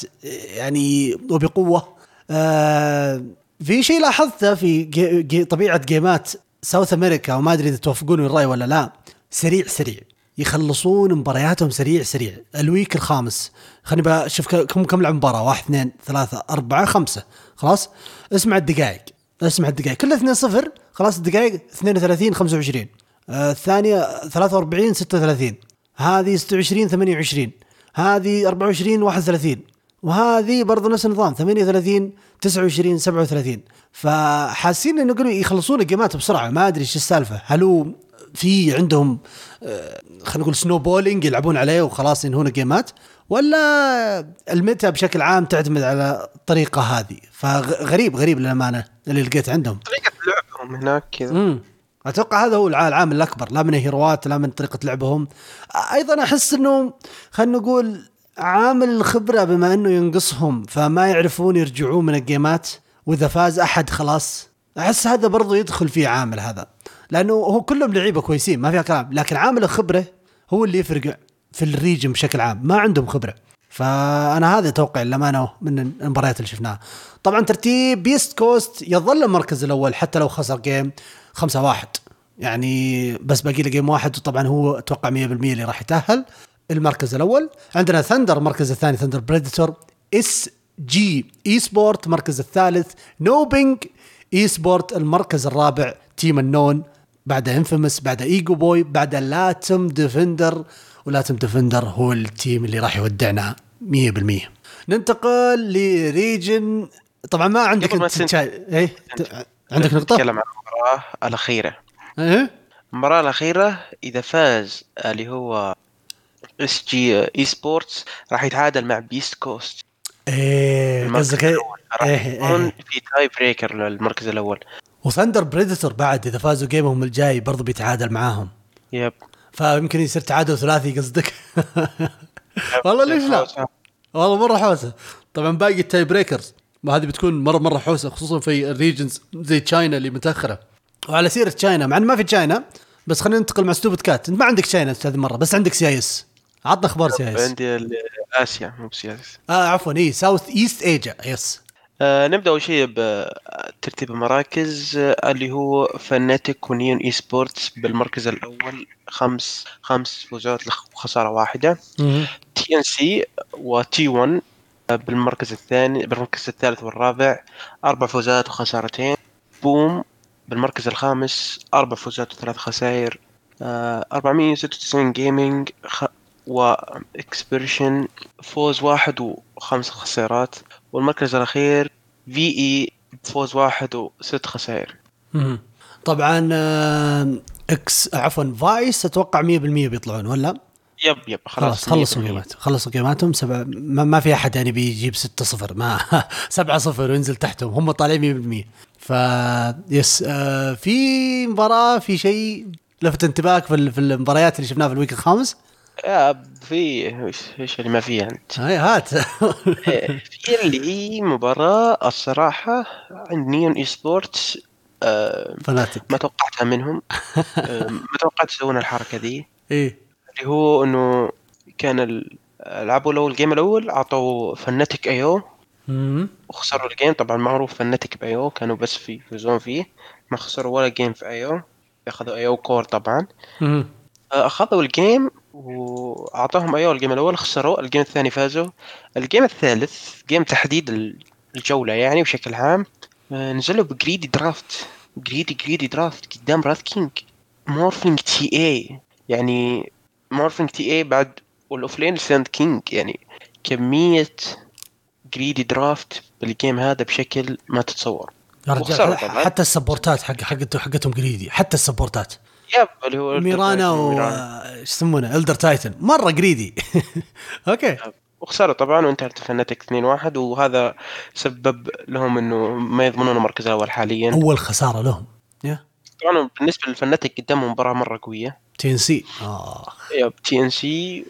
يعني وبقوة. آه في شيء لاحظته في جي جي طبيعة جيمات South America وما أدري إذا توافقون الرأي ولا لا. سريع سريع. يخلصون مبارياتهم سريع سريع. ال week الخامس. خليني بشوف كم كم لعب مباراة. واحد اثنين ثلاثة أربعة خمسة. خلاص؟ اسمع الدقائق. اسمع الدقائق. كلها 2 0 خلاص الدقائق 32 25 آه الثانية 43 36 هذه 26 28 هذه 24 31 وهذه برضه نفس النظام 38 29 37 فحاسين إنه قالوا يخلصون الجيمات بسرعة. ما أدري إيش السالفة. هل هو في عندهم آه، خلينا نقول snowballing يلعبون عليه وخلاص ينهون الجيمات ولا ال meta بشكل عام تعتمد على الطريقة هذه؟ فغريب غريب للأمانة اللي لقيت عندهم. طريقة لعبهم هناك كذا. أتوقع هذا هو العامل الأكبر لا من هيروات لا من طريقة لعبهم. أيضا أحس إنه خلينا نقول عامل الخبرة بما إنه ينقصهم فما يعرفون يرجعون من الجيمات وإذا فاز أحد خلاص. أحس هذا برضو يدخل فيه عامل هذا لأنه هو كلهم لعيبة كويسين ما فيها كلام. لكن عامل الخبرة هو اللي يفرق في ال region بشكل عام ما عندهم خبرة. فأنا هذا أتوقع للأمانة من المباريات اللي شفناها. طبعا ترتيب beastcoast يظل المركز الأول حتى لو خسر game 5 1 يعني بس باقي له game واحد وطبعا هو أتوقع 100% اللي راح يتأهل. المركز الأول عندنا Thunder المركز الثاني Thunder Predator SG Esports المركز الثالث NoPing Esports المركز الرابع Team Unknown بعد Infamous بعد ايجو بوي بعد Latam Defenders و Latam Defenders هو ال team اللي راح يودعنا 100% ننتقل ل region. طبعا ما عندك أنت شاي... إيه؟ عندك نقطة؟ نتكلم عن المباراة الأخيرة. إيه؟ المباراة الأخيرة إذا فاز اللي هو SG Esports راح يتعادل مع beastcoast إيه قصدك إيه؟ إيه في tiebreaker للمركز الأول. و Thunder Predator بعد إذا فازوا جيمهم الجاي برضو بيتعادل معاهم. yep فيمكن يصير تعادل ثلاثي قصدك؟ والله ليش لا؟ والله مرة حوسة. طبعا باقي ال tiebreakers هذه بتكون مره مرة حوسة خصوصا في ال regions زي China اللي متأخرة. وعلى سيرة China مع إنه ما في China بس خلينا ننتقل مع Stupid Cat أنت ما عندك China هذه المره بس عندك CIS عطنا أخبار CIS عندي آسيا مو CIS آه عفوا إي Southeast Asia yes آه نبدأ أول شيء بترتيب المراكز آه اللي هو Fnatic و Neon Esports بالمركز الأول خمس خمس فوزات وخساره واحدة. TNC و T1 بالمركز الثاني بالمركز الثالث والرابع أربع فوزات وخسارتين BOOM بالمركز الخامس أربع فوزات وثلاث خسائر آه 496 Gaming خ... و Execration فوز واحد وخمس خسارات والمركز الأخير في إي فوز واحد وست خسائر. طبعا إكس عفوا Vice أتوقع 100% بيطلعون ولا؟ yep yep خلاص خلصوا 100%. جيمات خلصوا جيماتهم سبع ما, ما في أحد يعني بيجيب 6 0 ما 7 0 وينزل تحتهم هم طالعين 100% ف yes آه في مباراة في شيء لفت انتباهك في, ال- في المباريات اللي شفناها في ال week الخامس؟ يا في إيش اللي ما فيها أنت؟ هاي هات. إيه، في اللي هي مباراة الصراحة عند Neon Esports آه Fnatic ما توقعتها منهم آه ما توقعت يسوون الحركة ذي إيه. اللي هو إنه كان لعبوا الأول ال game الأول اعطوا Fnatic Io. وخسروا ال game طبعا معروف Fnatic ب Io كانوا بس في يفوزون فيه. ما خسروا ولا game في Io أخذوا Io core طبعا. مم. أخذوا ال game واعطاهم Io ال game الأول. خسروا. ال game الثاني فازوا. ال game الثالث game تحديد ال- الجولة يعني بشكل عام. آه، نزلوا ب greedy draft greedy greedy draft قدام Wraith King Morphling TA يعني Morphling TA بعد وال offlane Sand King يعني كمية greedy draft بال game هذا بشكل ما تتصور. يا رجال. حتى السبورتات حق حقته حقتهم greedy حتى السبورتات. yep اللي هو Mirana و Mirana. إيش يسمونه؟ Elder Titan مرة greedy okay وخسروا طبعا وانتهت Fnatic 2-1 وهذا سبب لهم إنه ما يضمنون المركز الأول حاليا. أول خسارة لهم. yeah طبعا بالنسبة لل Fnatic قدامهم مباراة مرة قوية. TNC. آه yep TNC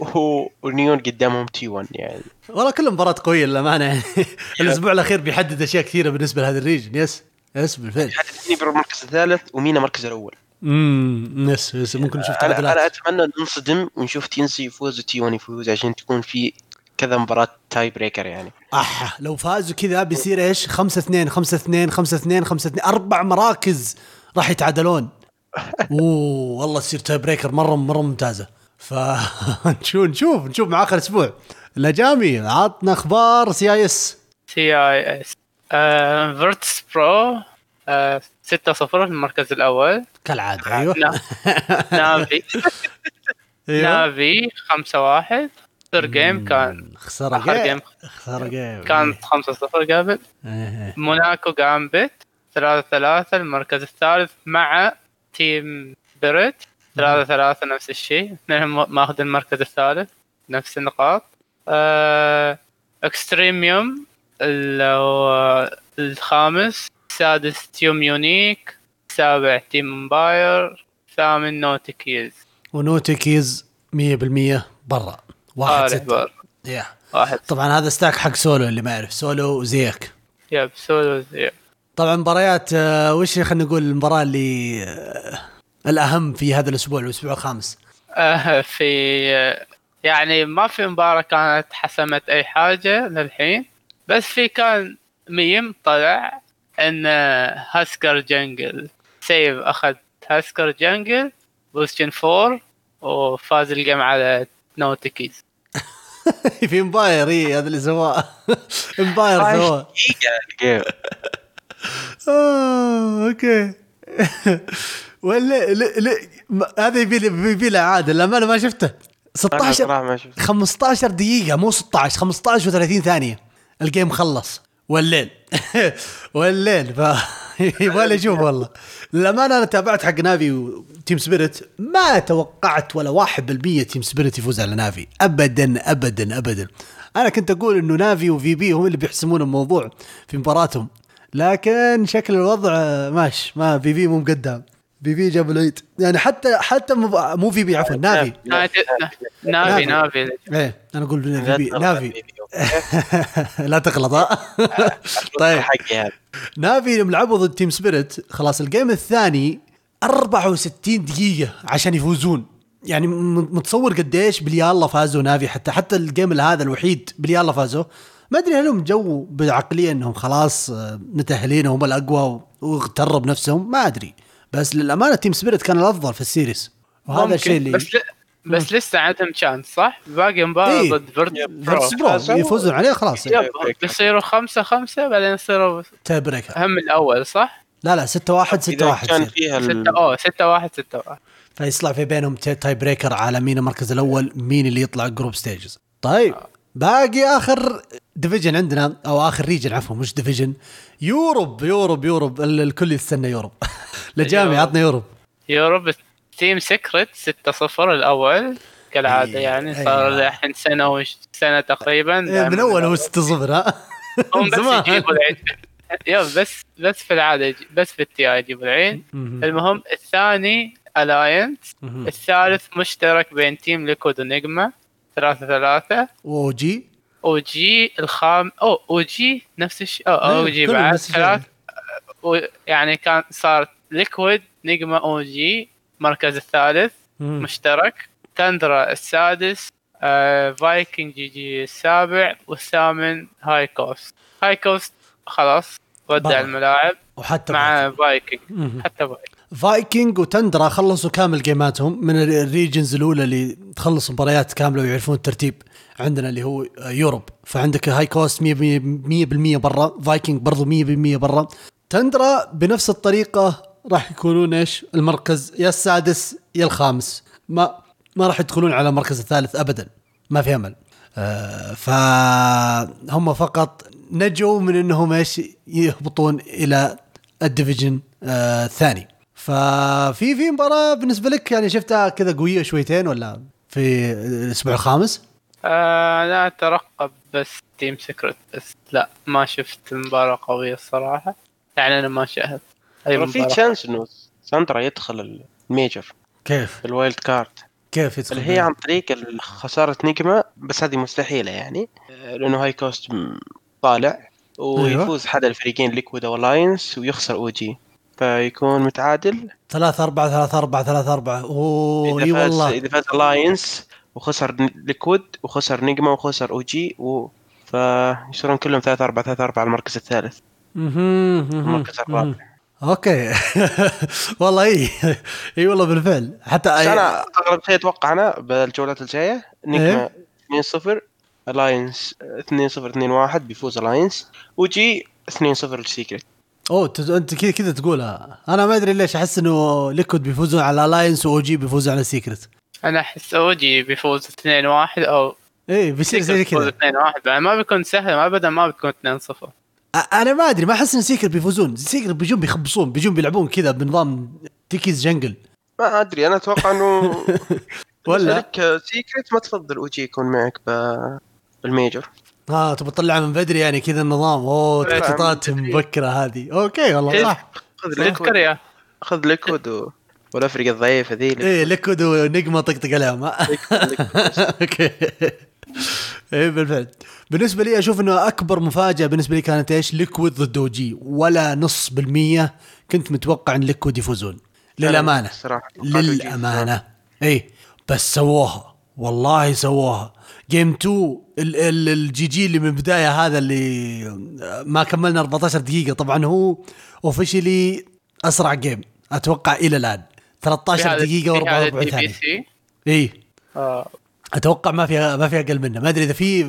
و Neon قدامهم T1 يعني. والله كل مباراة قوية للأمانة. يعني الأسبوع الأخير بيحدد أشياء كثيرة بالنسبة لهذا ال region. yes yes بالفعل. حتى تني بالمركز الثالث ومينا المركز الأول. امم yes yes ممكن نشوف أنا تعادلات. أتمنى ننصدم ونشوف TNC يفوز و T1 يفوز عشان تكون في كذا مباراة tiebreaker يعني. أح لو فازوا كذا بيصير إيش؟ 5 2 5 2 5 2 5 2 أربع مراكز راح يتعادلون. أوه والله تصير tiebreaker مرة مرة ممتازة. فنشوف نشوف نشوف مع آخر أسبوع. نجامي عطنا أخبار سي اي اس سي اي اس فيرتس برو 6 0 في المركز الأول. كالعادة أيوه. Na- Na'Vi. أيوه. Na'Vi 5 1 اخر game كان خسارة آخر game خسارة game كان 5 0 قبل. Monaco Gambit 3 3 المركز الثالث مع Team Spirit 3 3 نفس الشيء. اثنينهم ماخذ المركز الثالث. نفس النقاط. آه Extremum اللي هو الخامس. السادس Team Unique السابع Team Empire الثامن نوتيكيز ونوتيكيز 100% برا. واحد آه ستة. برا يا واحد طبعا هذا stack حق سولو اللي ما يعرف Solo و Zayac. yep Solo زي طبعا مباريات آه، وش خلينا نقول المباراة اللي آه، الأهم في هذا الأسبوع الأسبوع الخامس؟ آه، في يعني ما في مباراة كانت حسمت أي حاجة للحين بس في كان ميم طلع إن Huskar jungle. سيف أخذ Huskar jungle ب position four وفاز ال game على No Techies في Empire اي هذا اللي سواه. Empire سواه. آه، أوكي. ولا لا لا هذا يبي له عاده لما أنا ما شفته. أنا 16 صراحة ما شفت 15 دقيقة مو 16 15 و30 ثانية. ال game خلص. والليل والليل ف يبغى لي أشوف والله. للامانه أنا تابعت حق Navi و Team Spirit ما توقعت ولا 1% Team Spirit يفوز على Navi. ابدا ابدا ابدا. أنا كنت أقول إنه Navi و VP هم اللي بيحسمون الموضوع في مباراتهم. لكن شكل الوضع ماشي ما VP مو مقدام VP جاب العيد. يعني حتى حتى مو VP عفوا Navi. Navi Navi. Navi إيه أنا أقول VP Navi. لا تغلط طيب. هذا Navi لما لعبوا ضد Team Spirit خلاص ال game الثاني 64 دقيقة عشان يفوزون. يعني متصور قديش باليالله فازوا Navi. حتى حتى ال game هذا الوحيد باليالله فازوا. ما أدري هل هم جو بعقلية إنهم خلاص آه، متأهلين هم الأقوى واغتروا بنفسهم؟ ما أدري. بس للأمانة Team Spirit كان الأفضل في ال series. وهذا الشيء اللي بس ل... بس لسه عندهم chance صح؟ باقي مباراة إيه. ضد Virtus.pro. يفوزون عليه خلاص. yep. بيصيروا خمسة خمسة بعدين يصيروا tiebreaker هم الأول صح؟ لا لا 6 1 6 اذا 1 كان فيها ال- ستة أوه ستة واحد ستة واحد. فيطلع في بينهم tiebreaker على مين المركز الأول مين اللي يطلع group stages طيب باقي آخر division عندنا أو آخر region عفوا مش division Europe Europe Europe الكل يستنى Europe لجامي عطنا Europe Europe Team Secret 6-0 الأول كالعادة إيه، يعني. إيه. صار الحين سنة وش سنة تقريبا. إيه، من أول هو 6 0 ها؟ هم بس. يجيبوا العيد. يا بس بس في العادة بس في ال TI يجيبوا العيد. مهم. المهم الثاني Alliance. الثالث مشترك بين Team Liquid و Nigma ثلاثة ثلاثة. OG أو جي الخام أو أو جي نفس الشيء. أو أو إيه، جي بعد. ثلاث و- يعني كان صار Liquid Nigma OG المركز الثالث مم. مشترك. تندرا السادس آه Viking.gg السابع والثامن High Coast High Coast خلاص ودع. الملاعب. وحتى مع فايكنج. حتى Viking Viking و Tundra خلصوا كامل جيماتهم من ال regions الأولى اللي تخلص مباريات كاملة ويعرفون الترتيب. عندنا اللي هو Europe. فعندك High Coast 100% 100% برا فايكنج برضو 100% برا. تندرا بنفس الطريقة راح يكونون إيش؟ المركز يا السادس يا الخامس. ما ما راح يدخلون على المركز الثالث ابدا. ما في أمل. آه فهم فقط نجوا من إنهم إيش؟ يهبطون إلى ال division آه الثاني. ففي في مباراة بالنسبة لك يعني شفتها كذا قوية شويتين ولا في الأسبوع الخامس؟ آه لا أترقب بس Team Secret بس لا ما شفت مباراة قوية الصراحة. يعني أنا ما شاهدت أي في chance إنه ساندرا يدخل ال Major كيف؟ في ال wild card كيف يدخل؟ اللي هي عن طريق خسارة Nigma بس هذه مستحيلة يعني آه، لأنه High Coast طالع ويفوز حدا الفريقين Liquid أو Alliance ويخسر OG فيكون متعادل. ثلاثة أربعة ثلاثة أربعة ثلاثة أربعة. أوه إذا إي فاز والله. إذا فاز Alliance وخسر Liquid وخسر Nigma وخسر OG و... فيصيرون كلهم ثلاثة أربعة ثلاثة أربعة على المركز الثالث. المركز الرابع. أوكي. والله إي. إي والله بالفعل. حتى. أنا أغلب شيء أتوقع أنا بالجولات الجاية Nigma 2-0 Alliance 2-0 2-1 بيفوز Alliance و OG 2-0 ال Secret اوه ت- أنت كذا كذا تقولها. أنا ما أدري ليش أحس إنه Liquid بيفوزون على Alliance و OG بيفوزون على Secret أنا أحس OG بيفوز 2-1 أو إيه بيصير زي بيفوز كذا 2-1 بعد ما بيكون سهل ما ابدا ما بتكون 2-0 أ- أنا ما أدري ما أحس إن Secret بيفوزون. Secret بيجون بيخبصون بيجون بيلعبون كذا بنظام Techies jungle. ما أدري أنا أتوقع إنه ولا؟ لك Secret ما تفضل OG يكون معك بال Major. آه تبغى تطلعها من بدري يعني كذا النظام. أوه تخطيطات. مبكرة هذه. أوكي والله. صح خذ Liquid. خذ Liquid و... والافرقه الضعيفة ذي إيه Liquid و Nigma طقطق عليهم؟ أوكي. إيه بالفعل. بالنسبة لي أشوف إنه أكبر مفاجأة بالنسبة لي كانت إيش؟ Liquid ضد OG. ولا نص بالمية كنت متوقع إن Liquid يفوزون. للأمانة. OG للأمانة. اي بس سووها. والله سووها. game 2 ال- ال- ال GG اللي من البدايه هذا اللي ما كملنا 14 دقيقة. طبعا هو officially أسرع game أتوقع إلى الآن. 13 دقيقة و44 ثانية. إي. آه. أتوقع ما فيها ما فيها أقل منها ما أدري إذا في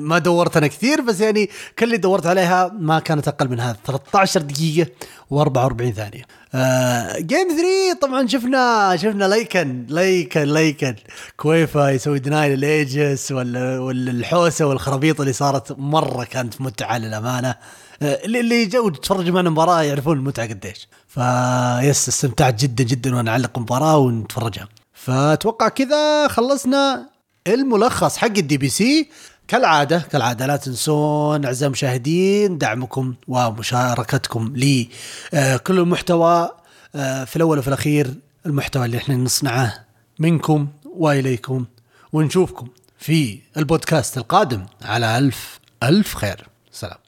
ما دورت أنا كثير بس يعني كل اللي دورت عليها ما كانت أقل من هذا. 13 دقيقة و44 ثانية. آه جيم 3 طبعا شفنا شفنا ليكن ليكن ليكن كويفا يسوي ديناي للايجس ولا ولا الحوسة والخرابيط اللي صارت مرة كانت متعة للأمانة. آه، اللي اللي جو يتفرجوا معنا المباراه يعرفون المتعه قديش. فيس استمتعت جدا جدا وأنا اعلق مباراة ونتفرجها. فأتوقع كذا خلصنا الملخص حق الدي بي سي. كالعادة كالعادة لا تنسون أعزائي المشاهدين دعمكم ومشاركتكم لكل المحتوى آه، في الأول وفي الأخير المحتوى اللي إحنا نصنعه منكم وإليكم ونشوفكم في البودكاست القادم. على ألف ألف خير. سلام.